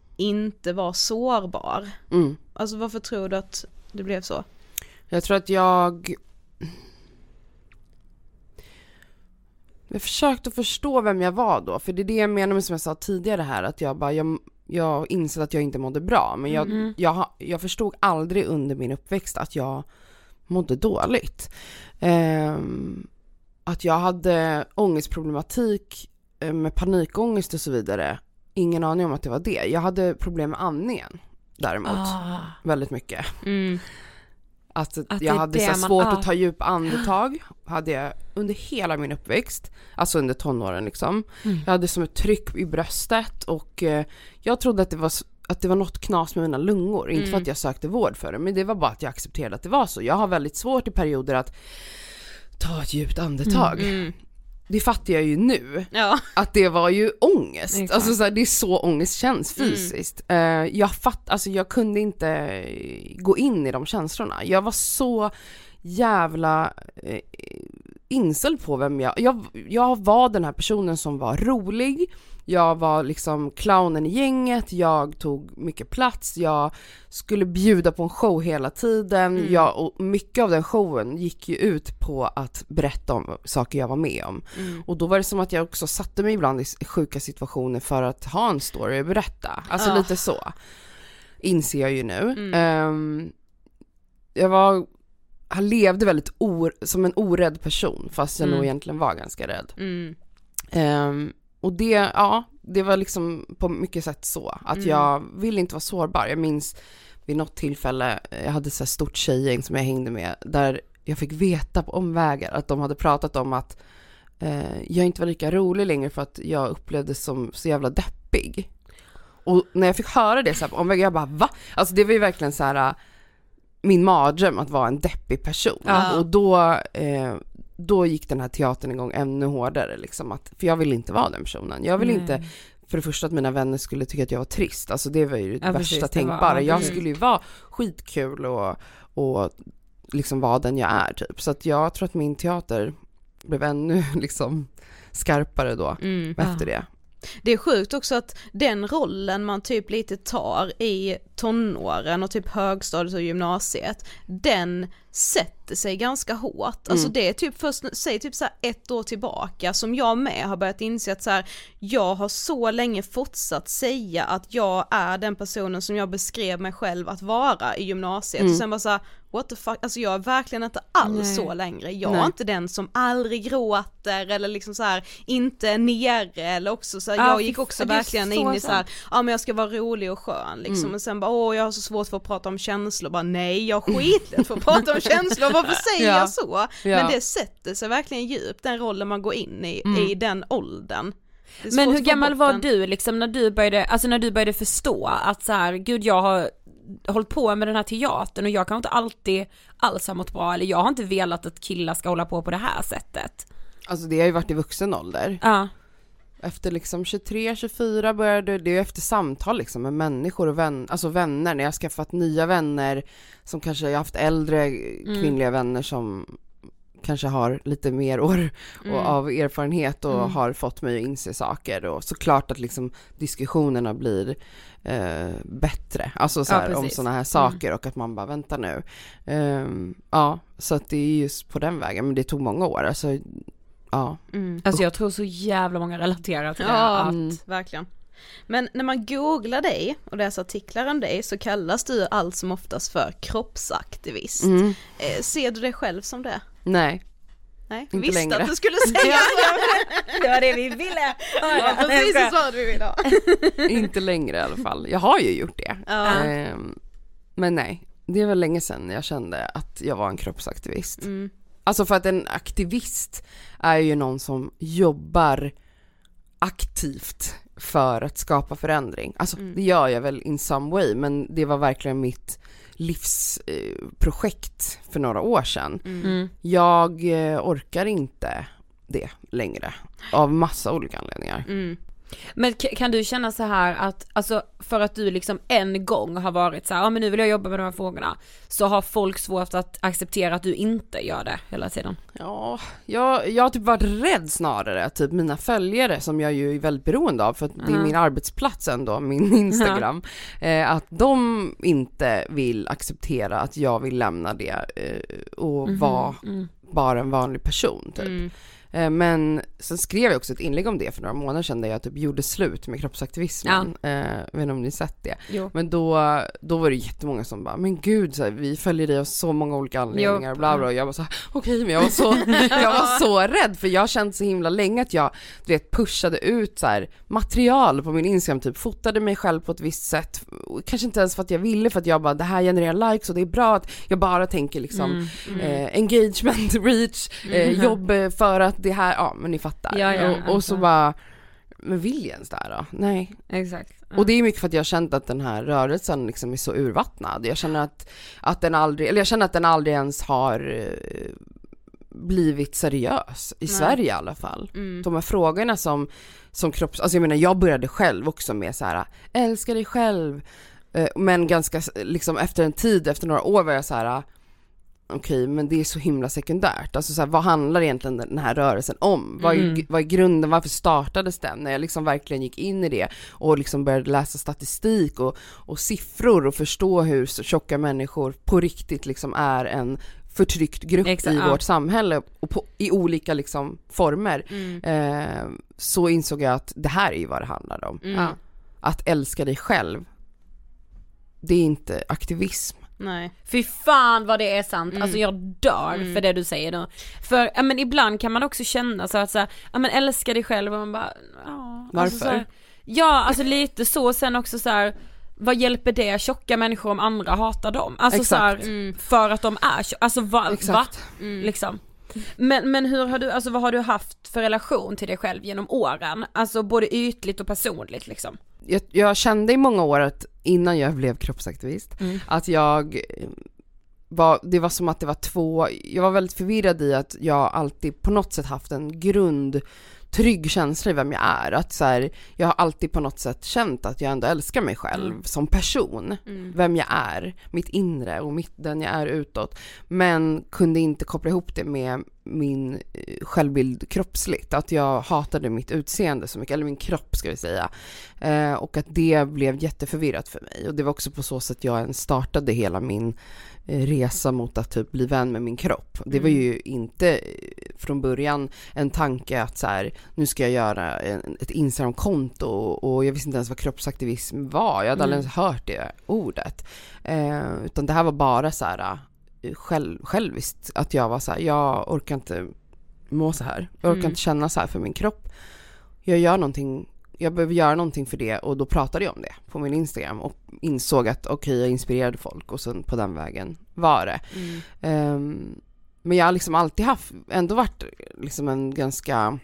inte vara sårbar. Mm. Alltså varför tror du att det blev så? Jag tror att jag... Jag försökte förstå vem jag var då, för det är det jag menar med som jag sa tidigare här, att jag bara, jag, jag insåg att jag inte mådde bra, men jag, Mm. jag, jag förstod aldrig under min uppväxt att jag mådde dåligt. Ehm, att jag hade ångestproblematik eh, med panikångest och så vidare, ingen aning om att det var det. Jag hade problem med andningen däremot, Ah. väldigt mycket. Mm. Att, Att jag hade så här man- svårt ja. att ta djupa andetag, hade jag under hela min uppväxt, alltså under tonåren liksom. Mm. Jag hade som ett tryck i bröstet och eh, jag trodde att det var att det var något knas med mina lungor, inte för Mm. att jag sökte vård för det, men det var bara att jag accepterade att det var så. Jag har väldigt svårt i perioder att ta ett djupt andetag. Mm. Det fattar jag ju nu, Ja. att det var ju ångest. Exakt. Alltså så här, det är så ångest känns Mm. fysiskt. Eh, jag fatt, alltså jag kunde inte eh, gå in i de känslorna. Jag var så jävla eh, inställd på vem jag, jag, jag var den här personen som var rolig, jag var liksom clownen i gänget, jag tog mycket plats, jag skulle bjuda på en show hela tiden, Mm. jag, och mycket av den showen gick ju ut på att berätta om saker jag var med om. Mm. Och då var det som att jag också satte mig ibland i sjuka situationer för att ha en story att berätta. Alltså Ja. lite så. Inser jag ju nu. Mm. Ehm, jag var, han levde väldigt or, som en orädd person fast jag Mm. nog egentligen var ganska rädd. Mm. Ehm, och det, ja, det var liksom på mycket sätt så. Att Mm. jag ville inte vara sårbar. Jag minns vid något tillfälle, jag hade så här stort tjejgäng som jag hängde med, där jag fick veta på omvägar att de hade pratat om att eh, jag inte var lika rolig längre för att jag upplevdes som så jävla deppig. Och när jag fick höra det så här på omvägar, jag bara va? Alltså det var ju verkligen så här äh, min mardröm att vara en deppig person. Ja. Och då, eh, då gick den här teatern igång ännu hårdare liksom att, för jag ville inte vara den personen. Jag ville inte för det första att mina vänner skulle tycka att jag var trist, alltså det var ju det Ja, värsta precis, var- tänkbara. ja, jag skulle ju vara skitkul och, och liksom vara den jag är typ. Så att jag tror att min teater blev ännu liksom skarpare då Mm. efter det. Det är sjukt också att den rollen man typ lite tar i tonåren och typ högstadiet och gymnasiet, den sätter sig ganska hårt. Alltså Mm. det är typ först, säg typ så ett år tillbaka som jag med har börjat inse att så här, jag har så länge fortsatt säga att jag är den personen som jag beskrev mig själv att vara i gymnasiet Mm. och sen bara så här, what the fuck, alltså jag är verkligen inte alls Nej. så längre. Jag Nej. är inte den som aldrig gråter eller liksom så här inte är nere eller också så här, Ja, jag gick också verkligen in i så här, ja men jag ska vara rolig och skön liksom Mm. och sen bara åh jag har så svårt för att prata om känslor, bara nej jag skitlätt för att prata om känslor, varför säger Ja. jag så? Ja. Men det sätter sig verkligen djupt, den rollen man går in i, Mm. i den åldern. Men hur gammal var du liksom när du började, alltså när du började förstå att så här, gud jag har hållit på med den här teatern och jag kanske inte alltid alls har mått bra eller jag har inte velat att killar ska hålla på på det här sättet. Alltså det har ju varit i vuxen ålder. Ja. Efter liksom 23, 24 började, det är efter samtal liksom med människor och vän, alltså vänner, när jag har skaffat nya vänner som kanske, jag har haft äldre kvinnliga vänner som kanske har lite mer år och Mm. av erfarenhet och Mm. har fått mig att inse saker och såklart att liksom diskussionerna blir eh, bättre, alltså så Ja, här, om precis. sådana här saker och att man bara vänta nu. Ehm, ja, så att det är just på den vägen, men det tog många år, alltså ja. Mm. Alltså jag tror så jävla många relaterar till det. Ja, att- Mm. verkligen. Men när man googlar dig och läser artiklar om dig så kallas du allt som oftast för kroppsaktivist. Mm. Eh, ser du dig själv som det? Nej. Nej, Inte visste längre. att du skulle säga Det var det vi ville Ja, precis det svaret vi vill ha. Inte längre i alla fall. Jag har ju gjort det. Ja. Ehm, men nej, det var länge sedan jag kände att jag var en kroppsaktivist. Mm. Alltså för att en aktivist är ju någon som jobbar aktivt för att skapa förändring. Alltså Mm. det gör jag väl in some way men det var verkligen mitt livsprojekt för några år sedan. Mm. Jag eh, orkar inte det längre av massa olika anledningar. Mm. Men kan du känna så här att, alltså för att du liksom en gång har varit så ja men nu vill jag jobba med de här frågorna, så har folk svårt att acceptera att du inte gör det hela tiden? Ja, jag, jag har typ varit rädd snarare, typ mina följare som jag ju är väldigt beroende av för att det är Ja. min arbetsplats ändå, min Instagram, eh, att de inte vill acceptera att jag vill lämna det eh, och Mhm, vara mm. bara en vanlig person typ. Mm. Eh, Men sen skrev jag också ett inlägg om det för några månader sedan där jag typ gjorde slut med kroppsaktivismen. Eh, Jag vet inte om ni sett det. Jo. Men då, då var det jättemånga som bara, men gud, så här, vi följer dig av så många olika anledningar, Jo. bla bla. Och jag var så här, okej, men jag var, så, jag var så rädd för jag känt så himla länge att jag, du vet, pushade ut så här, material på min Instagram, typ fotade mig själv på ett visst sätt. Kanske inte ens för att jag ville, för att jag bara, det här genererar likes och det är bra att jag bara tänker liksom Mm, eh, engagement, reach, eh, Mhm. jobb för att det här, ja men ni fattar. Ja, ja, och, och så alltså. bara, men vill jag ens det här då? Nej. Exakt. Och det är mycket för att jag har känt att den här rörelsen liksom är så urvattnad. Jag känner att, att den aldrig, eller jag känner att den aldrig ens har eh, blivit seriös, i Nej. Sverige i alla fall. Mm. De här frågorna som, som kropps, alltså jag menar jag började själv också med så här, älska dig själv. Eh, Men ganska liksom efter en tid, efter några år var jag så här. Okej, men det är så himla sekundärt. Alltså så här, vad handlar egentligen den här rörelsen om? Vad, är, Mm. vad är grunden? Varför startades den? När jag liksom verkligen gick in i det och liksom började läsa statistik och, och siffror och förstå hur tjocka människor på riktigt liksom är en förtryckt grupp Exakt, i ja. vårt samhälle och på, i olika liksom former. Mm. Eh, så insåg jag att det här är ju vad det handlar om. Mm. Att älska dig själv, det är inte aktivism. Nej. Fy fan vad det är sant, Mm. alltså jag dör Mm. för det du säger nu. För, ja men ibland kan man också känna så att så här, ja men älska dig själv och man bara, ja. Varför? Alltså, så här, ja alltså lite så, sen också så här. Vad hjälper det tjocka människor om andra hatar dem? Alltså så här, Exakt. Mm. för att de är tjocka, alltså va, va? Exakt. Mm. Liksom. Men, men hur har du, alltså vad har du haft för relation till dig själv genom åren? Alltså både ytligt och personligt liksom. Jag, jag kände i många år att innan jag blev kroppsaktivist, Mm. att jag eh, var, det var som att det var två, jag var väldigt förvirrad i att jag alltid på något sätt haft en grund trygg känsla i vem jag är. Att så här, jag har alltid på något sätt känt att jag ändå älskar mig själv Mm. som person. Mm. Vem jag är, mitt inre och mitt, den jag är utåt. Men kunde inte koppla ihop det med min eh, självbild kroppsligt. Att jag hatade mitt utseende så mycket, eller min kropp ska vi säga. Eh, och att det blev jätteförvirrat för mig. Och det var också på så sätt jag ens startade hela min resa mot att typ bli vän med min kropp. Det var ju inte eh, från början en tanke att så här, nu ska jag göra en, ett Instagram-konto och, jag visste inte ens vad kroppsaktivism var. Jag hade aldrig Mm. ens hört det ordet. Eh, utan det här var bara så här eh, själv, själviskt. Att jag var så här, jag orkar inte må så här. Jag orkar Mm. inte känna så här för min kropp. Jag gör någonting jag behöver göra någonting för det och då pratade jag om det på min Instagram och insåg att okej jag inspirerade folk och sen på den vägen var det. Mm. Ehm, men jag har liksom alltid haft, ändå varit liksom en ganska,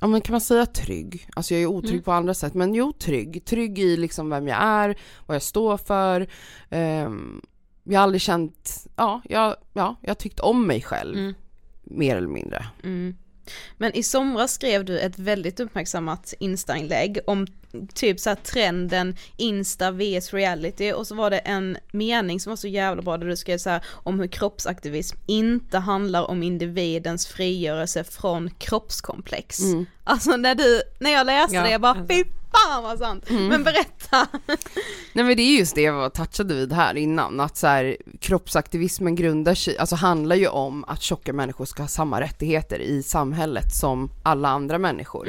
ja men kan man säga trygg? Alltså jag är otrygg Mm. på andra sätt men jo trygg. Trygg i liksom vem jag är, vad jag står för. Ehm, jag har aldrig känt, ja, jag, ja, jag har tyckt om mig själv Mm. mer eller mindre. Mm. Men i somras skrev du ett väldigt uppmärksammat Insta-inlägg om typ så trenden Insta vs reality och så var det en mening som var så jävla bra där du skrev så här om hur kroppsaktivism inte handlar om individens frigörelse från kroppskomplex. Mm. Alltså när du, när jag läste Ja, det jag bara alltså. fy fan vad sant. Men berätta. Nej men det är just det jag touchade vid här innan, att så här, kroppsaktivismen grundar sig, alltså handlar ju om att tjocka människor ska ha samma rättigheter i samhället som alla andra människor.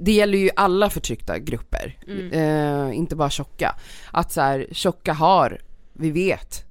Det gäller ju alla förtryckta grupper, eh, inte bara tjocka. Att så här, tjocka har, vi vet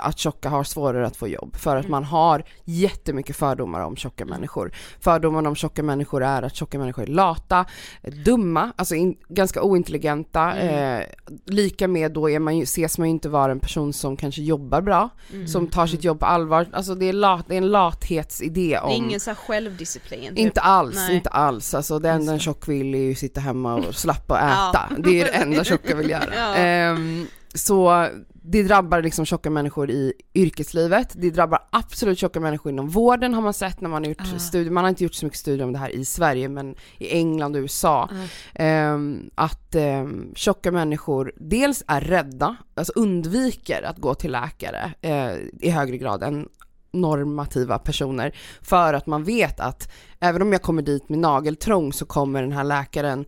att tjocka har svårare att få jobb för att man har jättemycket fördomar om tjocka människor. Fördomarna om tjocka människor är att tjocka människor är lata, eh, dumma, alltså in, ganska ointelligenta. Eh, lika med då är man ju, ses man ju inte vara en person som kanske jobbar bra, som tar sitt jobb på allvar. Alltså det är, lat, det är en lathetsidé Det är om ingen så självdisciplin. typ. inte alls, Nej. inte alls. Alltså det enda en tjock vill är ju sitta hemma och slappa och Ja. äta. Det är det enda tjocka vill göra. Ja. Ehm, så det drabbar liksom tjocka människor i yrkeslivet, det drabbar absolut tjocka människor inom vården har man sett när man har gjort Ah. studier, man har inte gjort så mycket studier om det här i Sverige men i England och USA. Ehm, att um, tjocka människor dels är rädda, alltså undviker att gå till läkare eh, i högre grad än normativa personer för att man vet att även om jag kommer dit med nageltrång så kommer den här läkaren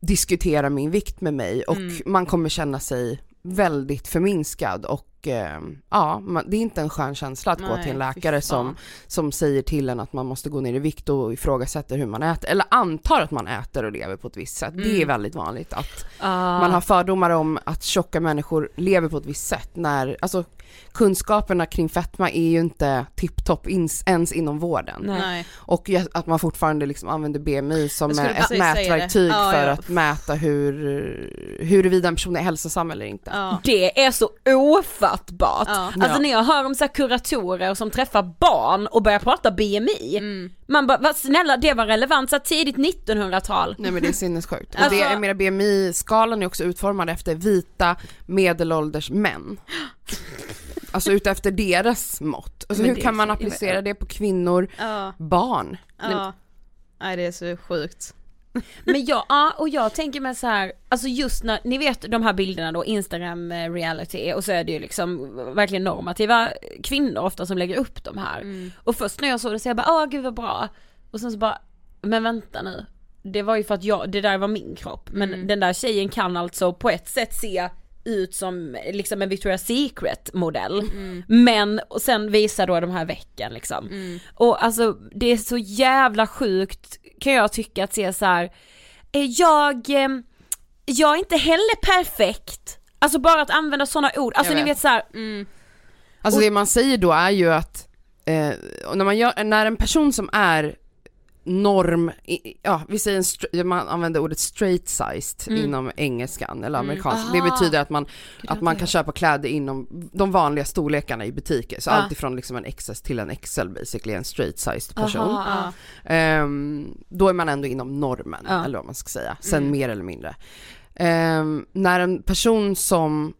diskutera min vikt med mig och Mm. man kommer känna sig väldigt förminskad och eh, ja, man, det är inte en skön känsla att gå Nej, till en läkare som, som säger till en att man måste gå ner i vikt och ifrågasätter hur man äter, eller antar att man äter och lever på ett visst sätt. Det är Mm. väldigt vanligt att Ah. man har fördomar om att tjocka människor lever på ett visst sätt när, alltså kunskaperna kring fetma är ju inte tipptopp ens inom vården. Nej. Och att man fortfarande liksom använder BMI som ett mätverktyg Ja, för ja. att mäta hur, huruvida en person är hälsosam eller inte. Ja. Det är så ofattbart. Ja. Alltså när jag hör om så här kuratorer som träffar barn och börjar prata BMI, Mm. man bara, vad snälla det var relevant så tidigt 1900-tal. Nej men det är sinnessjukt. Och Alltså- det, jag menar BMI-skalan är också utformad efter vita medelålders män. Alltså utefter deras mått. Alltså Men hur är kan man så- applicera det på kvinnor, Ja. barn? Ja. Nej det är så sjukt. Men jag, ja och jag tänker mig så här, alltså just när, ni vet de här bilderna då, Instagram eh, reality och så är det ju liksom verkligen normativa kvinnor ofta som lägger upp de här. Mm. Och först när jag såg det så jag bara, åh gud vad bra. Och sen så bara, men vänta nu. Det var ju för att jag, det där var min kropp. Men Mm. den där tjejen kan alltså på ett sätt se ut som liksom en Victoria's Secret modell. Mm. Men, och sen visar då de här vecken liksom. Och alltså det är så jävla sjukt kan jag tycka att se så här. jag, eh, jag är inte heller perfekt. Alltså bara att använda sådana ord, alltså Jag ni vet. vet så här, Alltså det man säger då är ju att eh, och när, man gör, när en person som är norm, ja vi säger en, man använder ordet straight sized Mm. inom engelskan eller amerikanskan. Aha. Det betyder att man, att man kan köpa kläder inom de vanliga storlekarna i butiker. Så Ah. allt ifrån liksom en XS till en XL basically, en straight sized person. Aha, ja. Ehm, då är man ändå inom normen, Ja. eller vad man ska säga. Sen mer eller mindre. Ehm, när en person som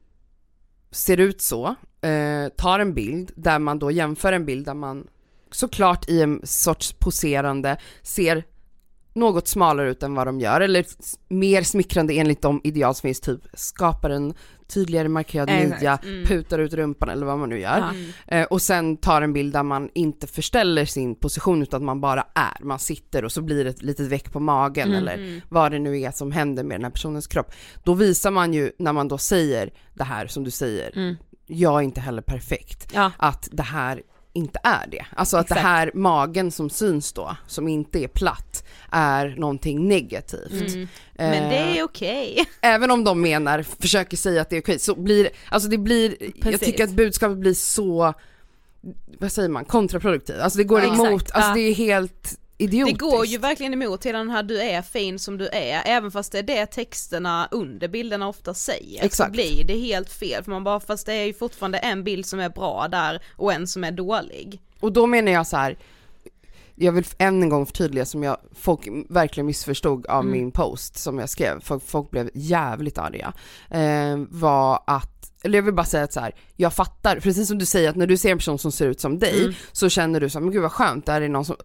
ser ut så, eh, tar en bild där man då jämför en bild där man såklart i en sorts poserande ser något smalare ut än vad de gör, eller mer smickrande enligt de ideal som finns, typ skapar en tydligare markerad midja, Mm. putar ut rumpan eller vad man nu gör. Ja. Eh, och sen tar en bild där man inte förställer sin position utan man bara är, man sitter och så blir det ett litet veck på magen Mm. eller vad det nu är som händer med den här personens kropp. Då visar man ju, när man då säger det här som du säger, Mm. jag är inte heller perfekt, Ja. att det här inte är det. Alltså att Exakt. det här magen som syns då, som inte är platt, är någonting negativt. Mm. Men det Eh, är okej. även om de menar, försöker säga att det är okej, så blir alltså det blir, jag Precis. tycker att budskapet blir så, vad säger man, kontraproduktivt. Alltså det går Ja. emot, Exakt, alltså ja. det är helt Det idiotiskt. går ju verkligen emot hela den här du är fin som du är, även fast det är det texterna under bilderna ofta säger. Exakt. Så blir det helt fel, för man bara, fast det är ju fortfarande en bild som är bra där och en som är dålig. Och då menar jag så här. jag vill än en gång förtydliga som jag, folk verkligen missförstod av Mm. min post som jag skrev, folk, folk blev jävligt arga, eh, var att, eller jag vill bara säga att så här, jag fattar, precis som du säger att när du ser en person som ser ut som dig Mm. så känner du så här, men gud vad skönt, där är någon som,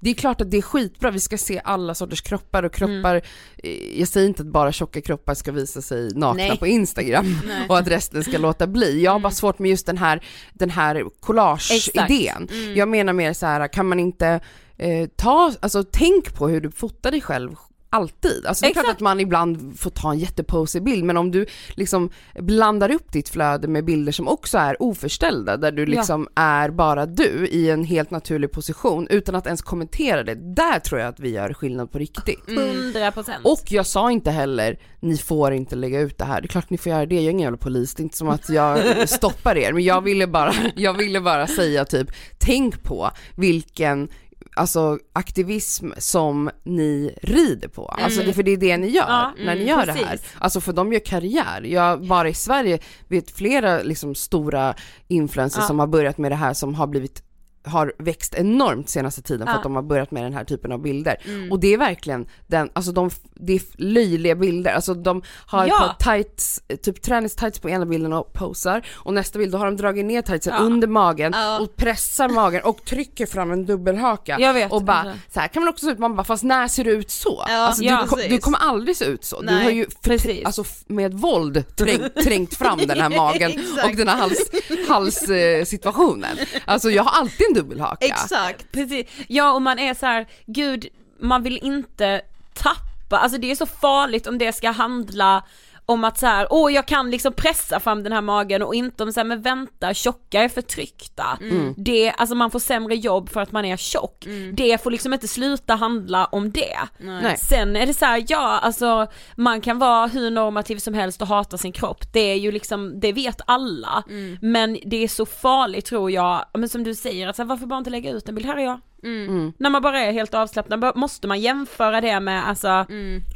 det är klart att det är skitbra, vi ska se alla sorters kroppar och kroppar, eh, jag säger inte att bara tjocka kroppar ska visa sig nakna Nej. på Instagram och att resten ska låta bli. Jag har bara svårt med just den här, den här collage-idén. Mm. Jag menar mer så här, kan man inte eh, ta, alltså tänk på hur du fotar dig själv alltid. Alltså det är klart att man ibland får ta en jätteposig bild men om du liksom blandar upp ditt flöde med bilder som också är oförställda där du Ja. liksom är bara du i en helt naturlig position utan att ens kommentera det. Där tror jag att vi gör skillnad på riktigt. Hundra procent. Och jag sa inte heller, ni får inte lägga ut det här. Det är klart ni får göra det, jag är ingen jävla polis, det är inte som att jag stoppar er. Men jag ville bara, jag ville bara säga typ, tänk på vilken alltså aktivism som ni rider på. Alltså det, för det är det ni gör Ja, när ni mm, gör det här. precis. Alltså för de gör karriär. Jag, bara i Sverige vet flera liksom stora influencers Ja. som har börjat med det här som har blivit har växt enormt senaste tiden för Ja. att de har börjat med den här typen av bilder. Mm. Och det är verkligen den, alltså de, det är löjliga bilder, alltså de har Ja. ett par tights, typ träningstights på ena bilden och posar och nästa bild då har de dragit ner tightsen Ja. under magen Ja. och pressar magen och trycker fram en dubbelhaka. Jag vet. och bara, så här kan man också se ut, man bara fast när ser du ut så? Ja, alltså, du, du kommer aldrig se ut så, du Nej, har ju för, alltså, med våld trängt, trängt fram den här magen och den här hals, halssituationen. Eh, situationen. alltså jag har alltid en dubbelhaka. Exakt. Precis, ja och man är så här, gud man vill inte tappa, alltså det är så farligt om det ska handla om att så här, åh jag kan liksom pressa fram den här magen och inte om så här, men vänta, tjocka är förtryckta. Det, alltså man får sämre jobb för att man är tjock. Det får liksom inte sluta handla om det. Nej. Sen är det så här, ja alltså man kan vara hur normativ som helst och hata sin kropp, det är ju liksom, det vet alla. Men det är så farligt tror jag, men som du säger, att så här, varför bara inte lägga ut en bild, här är jag. Mm. När man bara är helt avslappnad, måste man jämföra det med alltså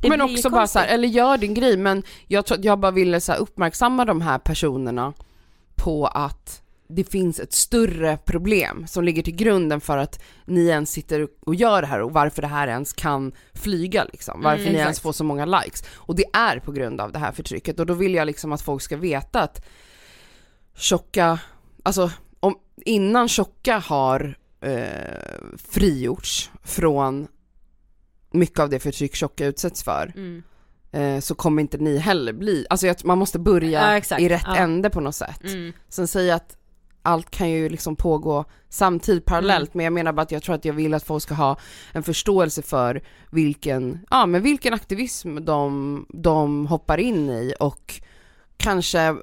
det men också bara så här, konstigt. eller gör din grej men jag tror att jag bara ville så här uppmärksamma de här personerna på att det finns ett större problem som ligger till grunden för att ni ens sitter och gör det här och varför det här ens kan flyga liksom. Varför ni ens exakt. får så många likes. Och det är på grund av det här förtrycket och då vill jag liksom att folk ska veta att tjocka, alltså om, innan tjocka har eh, frigjorts från mycket av det förtryck tjocka utsätts för Mm. eh, så kommer inte ni heller bli, alltså jag, man måste börja Ja, i rätt Ja. ände på något sätt. Mm. Sen säger jag att allt kan ju liksom pågå samtidigt parallellt Mm. men jag menar bara att jag tror att jag vill att folk ska ha en förståelse för vilken, ja men vilken aktivism de, de hoppar in i och kanske eh,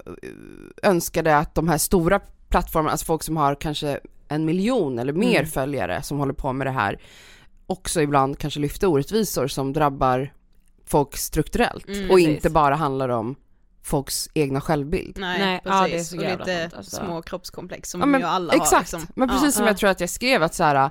önskade att de här stora plattformarna, alltså folk som har kanske en miljon eller mer Mm. följare som håller på med det här också ibland kanske lyfter orättvisor som drabbar folk strukturellt Mm, och precis. inte bara handlar om folks egna självbild. Nej, Nej, ja, precis. det är så och lite alltså. små kroppskomplex som Ja, men, ju alla exakt, har liksom. men precis Ja. som Ja. jag tror att jag skrev att så här,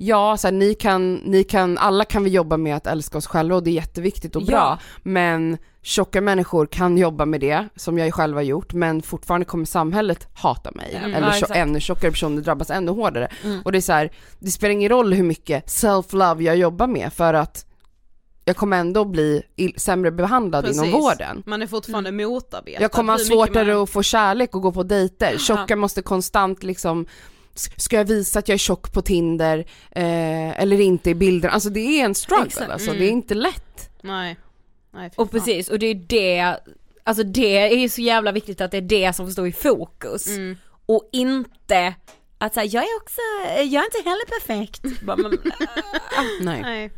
ja, så här, ni, kan, ni kan, alla kan vi jobba med att älska oss själva och det är jätteviktigt och bra, Ja. men tjocka människor kan jobba med det, som jag själv har gjort, men fortfarande kommer samhället hata mig, Mm, eller ja, ännu tjockare personer drabbas ännu hårdare. Mm. Och det är så här, det spelar ingen roll hur mycket self-love jag jobbar med, för att jag kommer ändå bli sämre behandlad inom Precis. vården. Man är fortfarande motarbetad. Jag kommer ha svårare man- att få kärlek och gå på dejter. Tjocka måste konstant liksom Ska jag visa att jag är tjock på Tinder eh, eller inte i bilden? Alltså det är en struggle Exakt. alltså, Mm. det är inte lätt. Nej. Nej, Och precis, och det är det, alltså det är ju så jävla viktigt att det är det som får stå i fokus. Mm. Och inte att säga jag är också, jag är inte heller perfekt. Bara, men, Nej. Nej.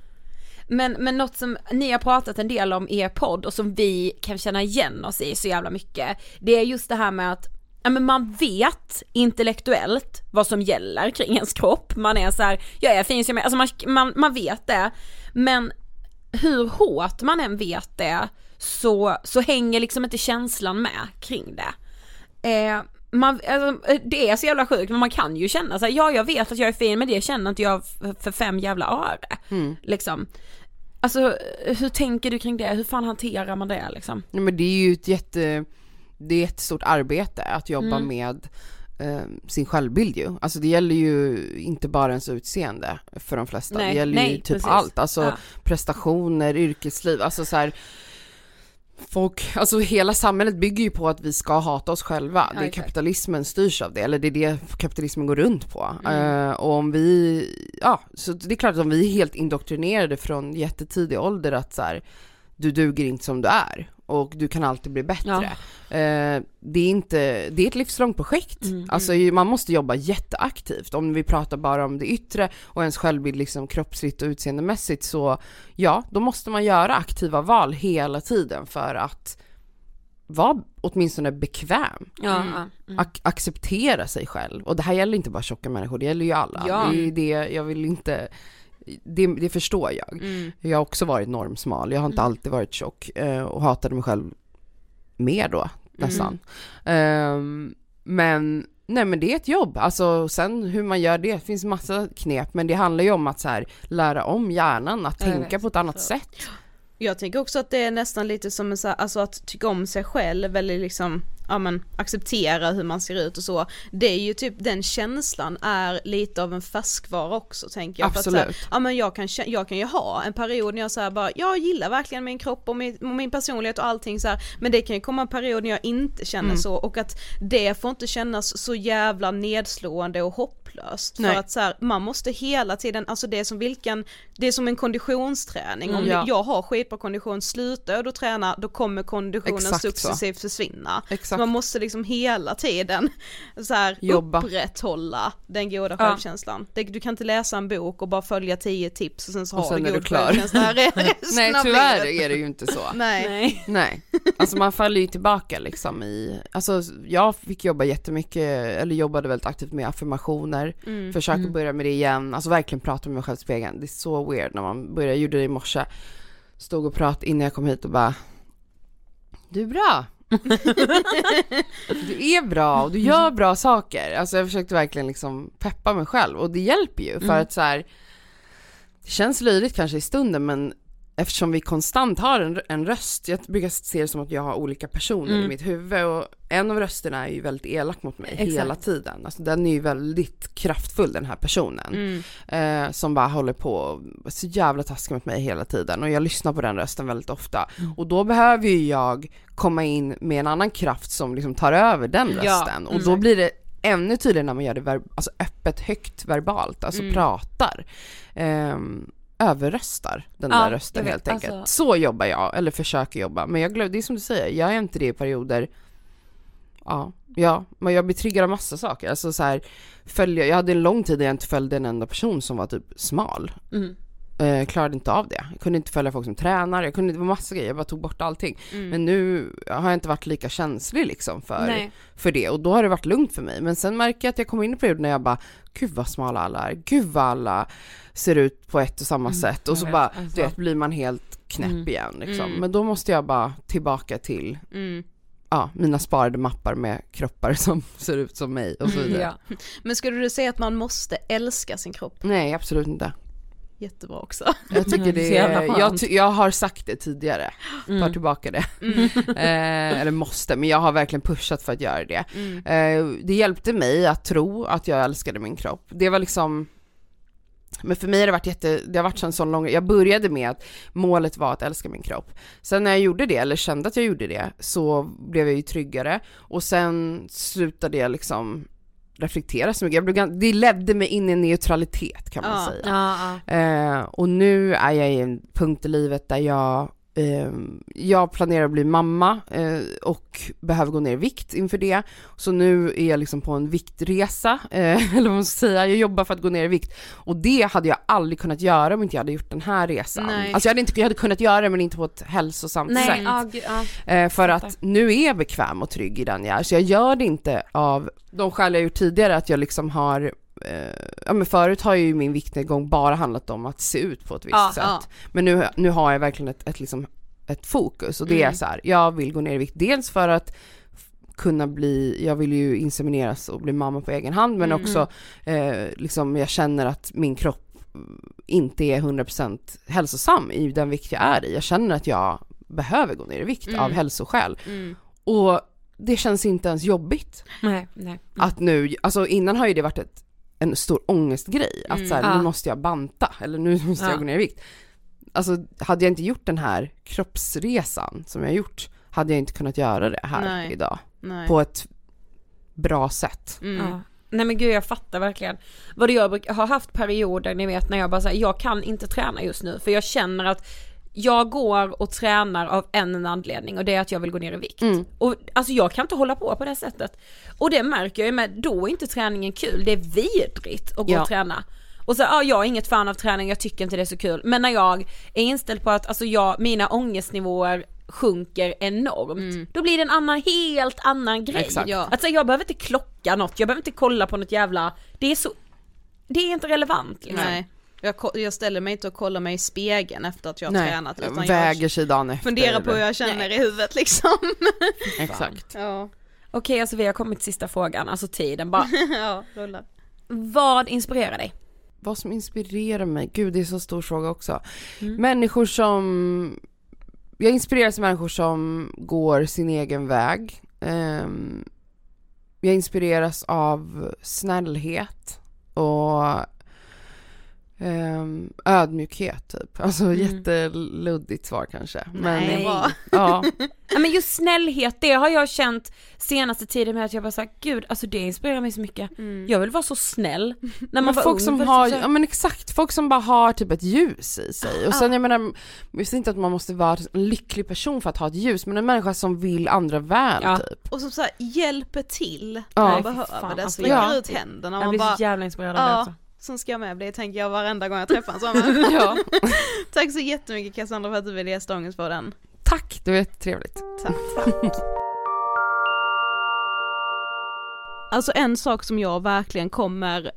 men, men något som ni har pratat en del om i er podd och som vi kan känna igen oss i så jävla mycket. Det är just det här med att Ja men man vet intellektuellt vad som gäller kring ens kropp, man är så här, jag är fin jag är, alltså man, man, man vet det. Men hur hårt man än vet det så, så hänger liksom inte känslan med kring det. Eh, man, alltså, det är så jävla sjukt men man kan ju känna så här, ja jag vet att jag är fin men det känner inte jag för fem jävla öre. Mm. Liksom. Alltså hur tänker du kring det? Hur fan hanterar man det liksom? Nej, men det är ju ett jätte, det är ett stort arbete att jobba Mm. med eh, sin självbild ju. Alltså det gäller ju inte bara ens utseende för de flesta. Nej, det gäller nej, ju typ precis. allt, alltså Ja. prestationer, yrkesliv, alltså så här. Folk, alltså hela samhället bygger ju på att vi ska hata oss själva. Ja, det är kapitalismen styrs av det, eller det är det kapitalismen går runt på. Mm. Eh, och om vi, ja, så det är klart att om vi är helt indoktrinerade från jättetidig ålder att så här, du duger inte som du är och du kan alltid bli bättre. Eh, det är inte, det är ett livslångt projekt. Mm. Alltså man måste jobba jätteaktivt. Om vi pratar bara om det yttre och ens självbild liksom kroppsligt och utseendemässigt så ja, då måste man göra aktiva val hela tiden för att vara åtminstone bekväm. Ja, Mm. ja. Mm. Ac- acceptera sig själv. Och det här gäller inte bara tjocka människor, det gäller ju alla. Ja. Det är det, jag vill inte, det, det förstår jag. Mm. Jag har också varit normsmal, jag har inte Mm. alltid varit tjock eh, och hatade mig själv mer då nästan. Ehm, men nej men det är ett jobb, alltså sen hur man gör det, det finns massa knep men det handlar ju om att så här, lära om hjärnan att Ja, jag tänka vet. på ett annat Så. sätt. Jag tänker också att det är nästan lite som en så här, alltså att tycka om sig själv eller liksom ja men acceptera hur man ser ut och så. Det är ju typ, den känslan är lite av en färskvara också tänker jag. För att här, Absolut. ja men jag kan, jag kan ju ha en period när jag så här bara, jag gillar verkligen min kropp och min, och min personlighet och allting så här, men det kan ju komma en period när jag inte känner Mm. så och att det får inte kännas så jävla nedslående och hopplöst. Nej. För att så här, man måste hela tiden, alltså det är som vilken, det är som en konditionsträning. Om Mm, ja. jag har skitbra kondition, slutar jag då träna då kommer konditionen Exakt så. successivt försvinna. Exakt. Så man måste liksom hela tiden så här Jobba. upprätthålla den goda Ja. självkänslan. Det, du kan inte läsa en bok och bara följa tio tips och sen så Och har sen du god självkänsla Nej tyvärr är det ju inte så. Nej. Nej. Nej, alltså man faller ju tillbaka liksom i, alltså jag fick jobba jättemycket, eller jobbade väldigt aktivt med affirmationer, Mm. försöker börja med det igen, alltså verkligen prata med mig själv i spegeln, det är så weird när man börjar, jag gjorde det i morse, stod och pratade innan jag kom hit och bara Du är bra! du är bra och du gör bra saker, alltså jag försökte verkligen liksom peppa mig själv och det hjälper ju för att så här. det känns löjligt kanske i stunden men eftersom vi konstant har en, en röst, jag brukar se det som att jag har olika personer Mm. i mitt huvud och en av rösterna är ju väldigt elak mot mig Exakt. hela tiden. Alltså den är ju väldigt kraftfull den här personen. Mm. Eh, som bara håller på och så jävla taskig mot mig hela tiden och jag lyssnar på den rösten väldigt ofta. Mm. Och då behöver ju jag komma in med en annan kraft som liksom tar över den Ja, rösten och då blir det ännu tydligare när man gör det ver- alltså öppet, högt, verbalt, alltså Mm. pratar. Ehm, överröstar den Ja, där rösten vet, helt enkelt. alltså- Så jobbar jag, eller försöker jobba. Men jag glömde, det är som du säger, jag är inte det i perioder Ja, ja, men jag blir triggad av massa saker. Alltså så här, följa, jag hade en lång tid där jag inte följde en enda person som var typ smal. Mm. Eh, klarade inte av det. Jag kunde inte följa folk som tränar, jag kunde, det var massa grejer, jag bara tog bort allting. Men nu har jag inte varit lika känslig liksom för, Nej. för det och då har det varit lugnt för mig. Men sen märker jag att jag kommer in i perioder när jag bara, gud vad smala alla är, gud vad alla ser ut på ett och samma sätt och så bara, alltså. du vet, blir man helt knäpp Mm. igen liksom. Mm. Men då måste jag bara tillbaka till Mm. ja, mina sparade mappar med kroppar som ser ut som mig och så vidare. Ja. Men skulle du säga att man måste älska sin kropp? Nej, absolut inte. Jättebra också. Jag tycker Mm, det är, jag, jag har sagt det tidigare, tar Mm. tillbaka det. eh, eller måste, men jag har verkligen pushat för att göra det. Mm. Eh, det hjälpte mig att tro att jag älskade min kropp. Det var liksom men för mig har det varit jätte, det har varit en sån lång, jag började med att målet var att älska min kropp. Sen när jag gjorde det, eller kände att jag gjorde det, så blev jag ju tryggare och sen slutade jag liksom reflektera så mycket. Jag blev, det ledde mig in i en neutralitet kan man Ja. säga. Ja, ja. Eh, och nu är jag i en punkt i livet där jag, jag planerar att bli mamma eh, och behöver gå ner i vikt inför det. Så nu är jag liksom på en viktresa, eh, eller vad man ska säga, jag jobbar för att gå ner i vikt. Och det hade jag aldrig kunnat göra om inte jag hade gjort den här resan. Nej. Alltså jag hade, inte, jag hade kunnat göra det men inte på ett hälsosamt Nej, sätt. ja, gud. Eh, för att nu är jag bekväm och trygg i den jag är, så jag gör det inte av de skäl jag gjort tidigare, att jag liksom har eh, ja men förut har ju min viktnedgång bara handlat om att se ut på ett visst Ja, sätt. ja. Men nu, nu har jag verkligen ett, ett, liksom, ett fokus och det är Mm. så här, jag vill gå ner i vikt, dels för att kunna bli, jag vill ju insemineras och bli mamma på egen hand men Mm. också eh, liksom jag känner att min kropp mm, inte är 100% hälsosam i den vikt jag är i. Jag känner att jag behöver gå ner i vikt Mm. av hälsoskäl. Mm. Och det känns inte ens jobbigt Nej, nej. att nu, alltså innan har ju det varit ett, en stor ångestgrej, att Mm. så här, Ja. nu måste jag banta eller nu måste Ja. jag gå ner i vikt. Alltså hade jag inte gjort den här kroppsresan som jag gjort, hade jag inte kunnat göra det här Nej. idag Nej. på ett bra sätt. Mm. Ja. Nej men gud jag fattar verkligen. Vad jag bruk- har haft perioder ni vet när jag bara säger jag kan inte träna just nu för jag känner att jag går och tränar av en anledning och det är att jag vill gå ner i vikt. Mm. Och alltså jag kan inte hålla på på det sättet. Och det märker jag ju med, då är inte träningen kul, det är vidrigt att gå Ja. och träna. Och så, ja jag är inget fan av träning, jag tycker inte det är så kul. Men när jag är inställd på att, alltså jag, mina ångestnivåer sjunker enormt, då blir det en annan, helt annan grej. Exakt. Ja. Alltså jag behöver inte klocka något, jag behöver inte kolla på något jävla, det är så, det är inte relevant liksom. Nej. Jag, jag ställer mig inte och kollar mig i spegeln efter att jag har Nej, tränat utan väger jag sig dagen efter. funderar på hur jag känner i huvudet liksom. Exakt. ja. Okej alltså vi har kommit till sista frågan, alltså tiden bara. ja, rulla. Vad inspirerar dig? Vad som inspirerar mig? Gud, det är så stor fråga också. Mm. Människor som... Jag inspireras av människor som går sin egen väg. Eh, ehm, jag inspireras av snällhet och ehm, ödmjukhet typ. Alltså Mm. jätteluddigt svar kanske. Men, Nej. Ja, Ja men just snällhet, det har jag känt senaste tiden med att jag bara sagt gud alltså det inspirerar mig så mycket. Jag vill vara så snäll. När man men folk ung, som har, så- ja men exakt, folk som bara har typ ett ljus i sig. Och sen jag menar, jag säger inte att man måste vara en lycklig person för att ha ett ljus, men en människa som vill andra väl Ja. typ. Och som så här, hjälper till Ja. när man Nej, fy behöver fan, det, alltså, sträcker ja. ut händerna Jag man blir bara så jävla inspirerad av det Ja, så ska jag med bli tänker jag varenda gång jag träffar en sån. Ja. Tack så jättemycket Cassandra för att du ville ge stången på den. Tack, det var jättetrevligt. Tack. Alltså en sak som jag verkligen kommer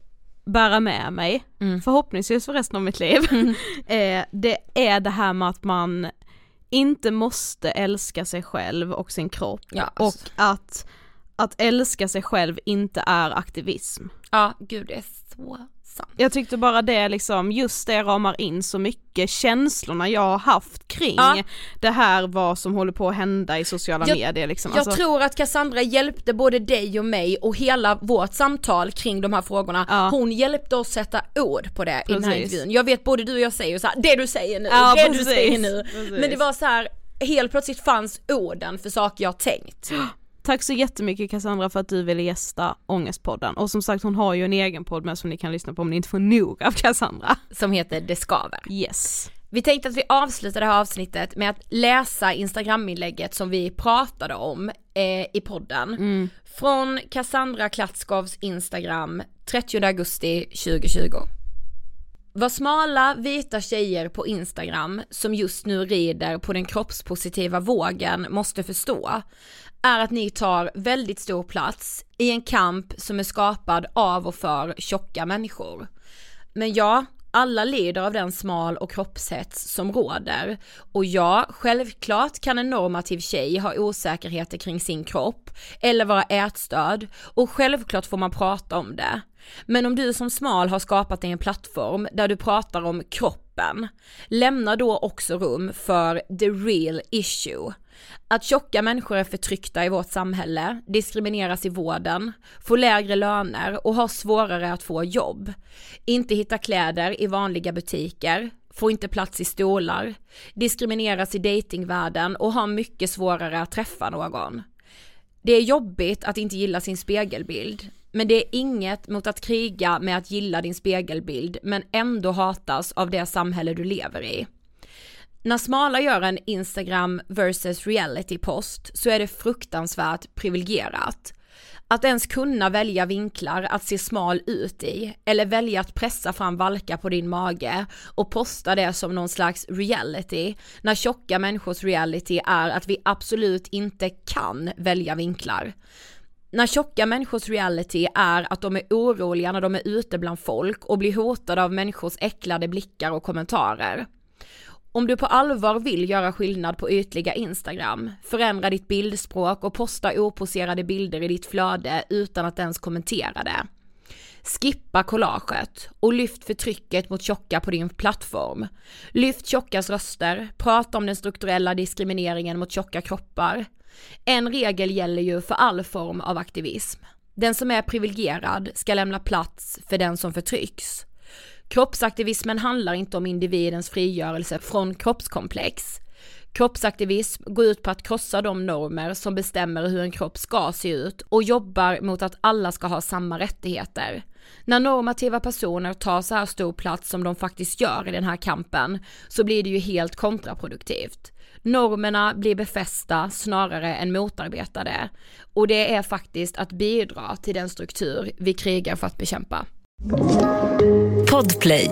bära med mig, Mm. förhoppningsvis för resten av mitt liv, eh, det är det här med att man inte måste älska sig själv och sin kropp Ja, och alltså. att, att älska sig själv inte är aktivism. Ja, gud det är så sant. Jag tyckte bara det liksom, just det ramar in så mycket känslorna jag har haft kring Ja. det här vad som håller på att hända i sociala Jag- medier liksom. Jag Alltså, tror att Cassandra hjälpte både dig och mig och hela vårt samtal kring de här frågorna. Ja. Hon hjälpte oss sätta ord på det i den här Precis. intervjun. Jag vet både du och jag säger så här, det du säger nu, Ja, det du precis. säger nu. Precis. Men det var så här, helt plötsligt fanns orden för saker jag tänkt. Tack så jättemycket Cassandra för att du ville gästa Ångestpodden och som sagt hon har ju en egen podd med som ni kan lyssna på om ni inte får nog av Cassandra. Som heter Det skaver. Yes. Vi tänkte att vi avslutar det här avsnittet med att läsa instagraminlägget som vi pratade om eh, i podden. Från Cassandra Klatskovs instagram 30 augusti 2020. Vad smala vita tjejer på Instagram som just nu rider på den kroppspositiva vågen måste förstå är att ni tar väldigt stor plats i en kamp som är skapad av och för tjocka människor. Men ja, alla lider av den smal och kroppshets som råder. Och ja, självklart kan en normativ tjej ha osäkerheter kring sin kropp eller vara ätstörd och självklart får man prata om det. Men om du som smal har skapat dig en plattform där du pratar om kroppen, lämna då också rum för the real issue. Att tjocka människor är förtryckta i vårt samhälle, diskrimineras i vården, får lägre löner och har svårare att få jobb. Inte hitta kläder i vanliga butiker, får inte plats i stolar, diskrimineras i datingvärlden och har mycket svårare att träffa någon. Det är jobbigt att inte gilla sin spegelbild, men det är inget mot att kriga med att gilla din spegelbild men ändå hatas av det samhälle du lever i. När smala gör en Instagram versus reality post så är det fruktansvärt privilegierat. Att ens kunna välja vinklar att se smal ut i, eller välja att pressa fram valkar på din mage och posta det som någon slags reality, när tjocka människors reality är att vi absolut inte kan välja vinklar. När tjocka människors reality är att de är oroliga när de är ute bland folk och blir hotade av människors äcklade blickar och kommentarer. Om du på allvar vill göra skillnad på ytliga Instagram, förändra ditt bildspråk och posta oposerade bilder i ditt flöde utan att ens kommentera det. Skippa collaget och lyft förtrycket mot tjocka på din plattform. Lyft tjockas röster, prata om den strukturella diskrimineringen mot tjocka kroppar. En regel gäller ju för all form av aktivism. Den som är privilegierad ska lämna plats för den som förtrycks. Kroppsaktivismen handlar inte om individens frigörelse från kroppskomplex. Kroppsaktivism går ut på att krossa de normer som bestämmer hur en kropp ska se ut och jobbar mot att alla ska ha samma rättigheter. När normativa personer tar så här stor plats som de faktiskt gör i den här kampen så blir det ju helt kontraproduktivt. Normerna blir befästa snarare än motarbetade och det är faktiskt att bidra till den struktur vi krigar för att bekämpa. Podplay.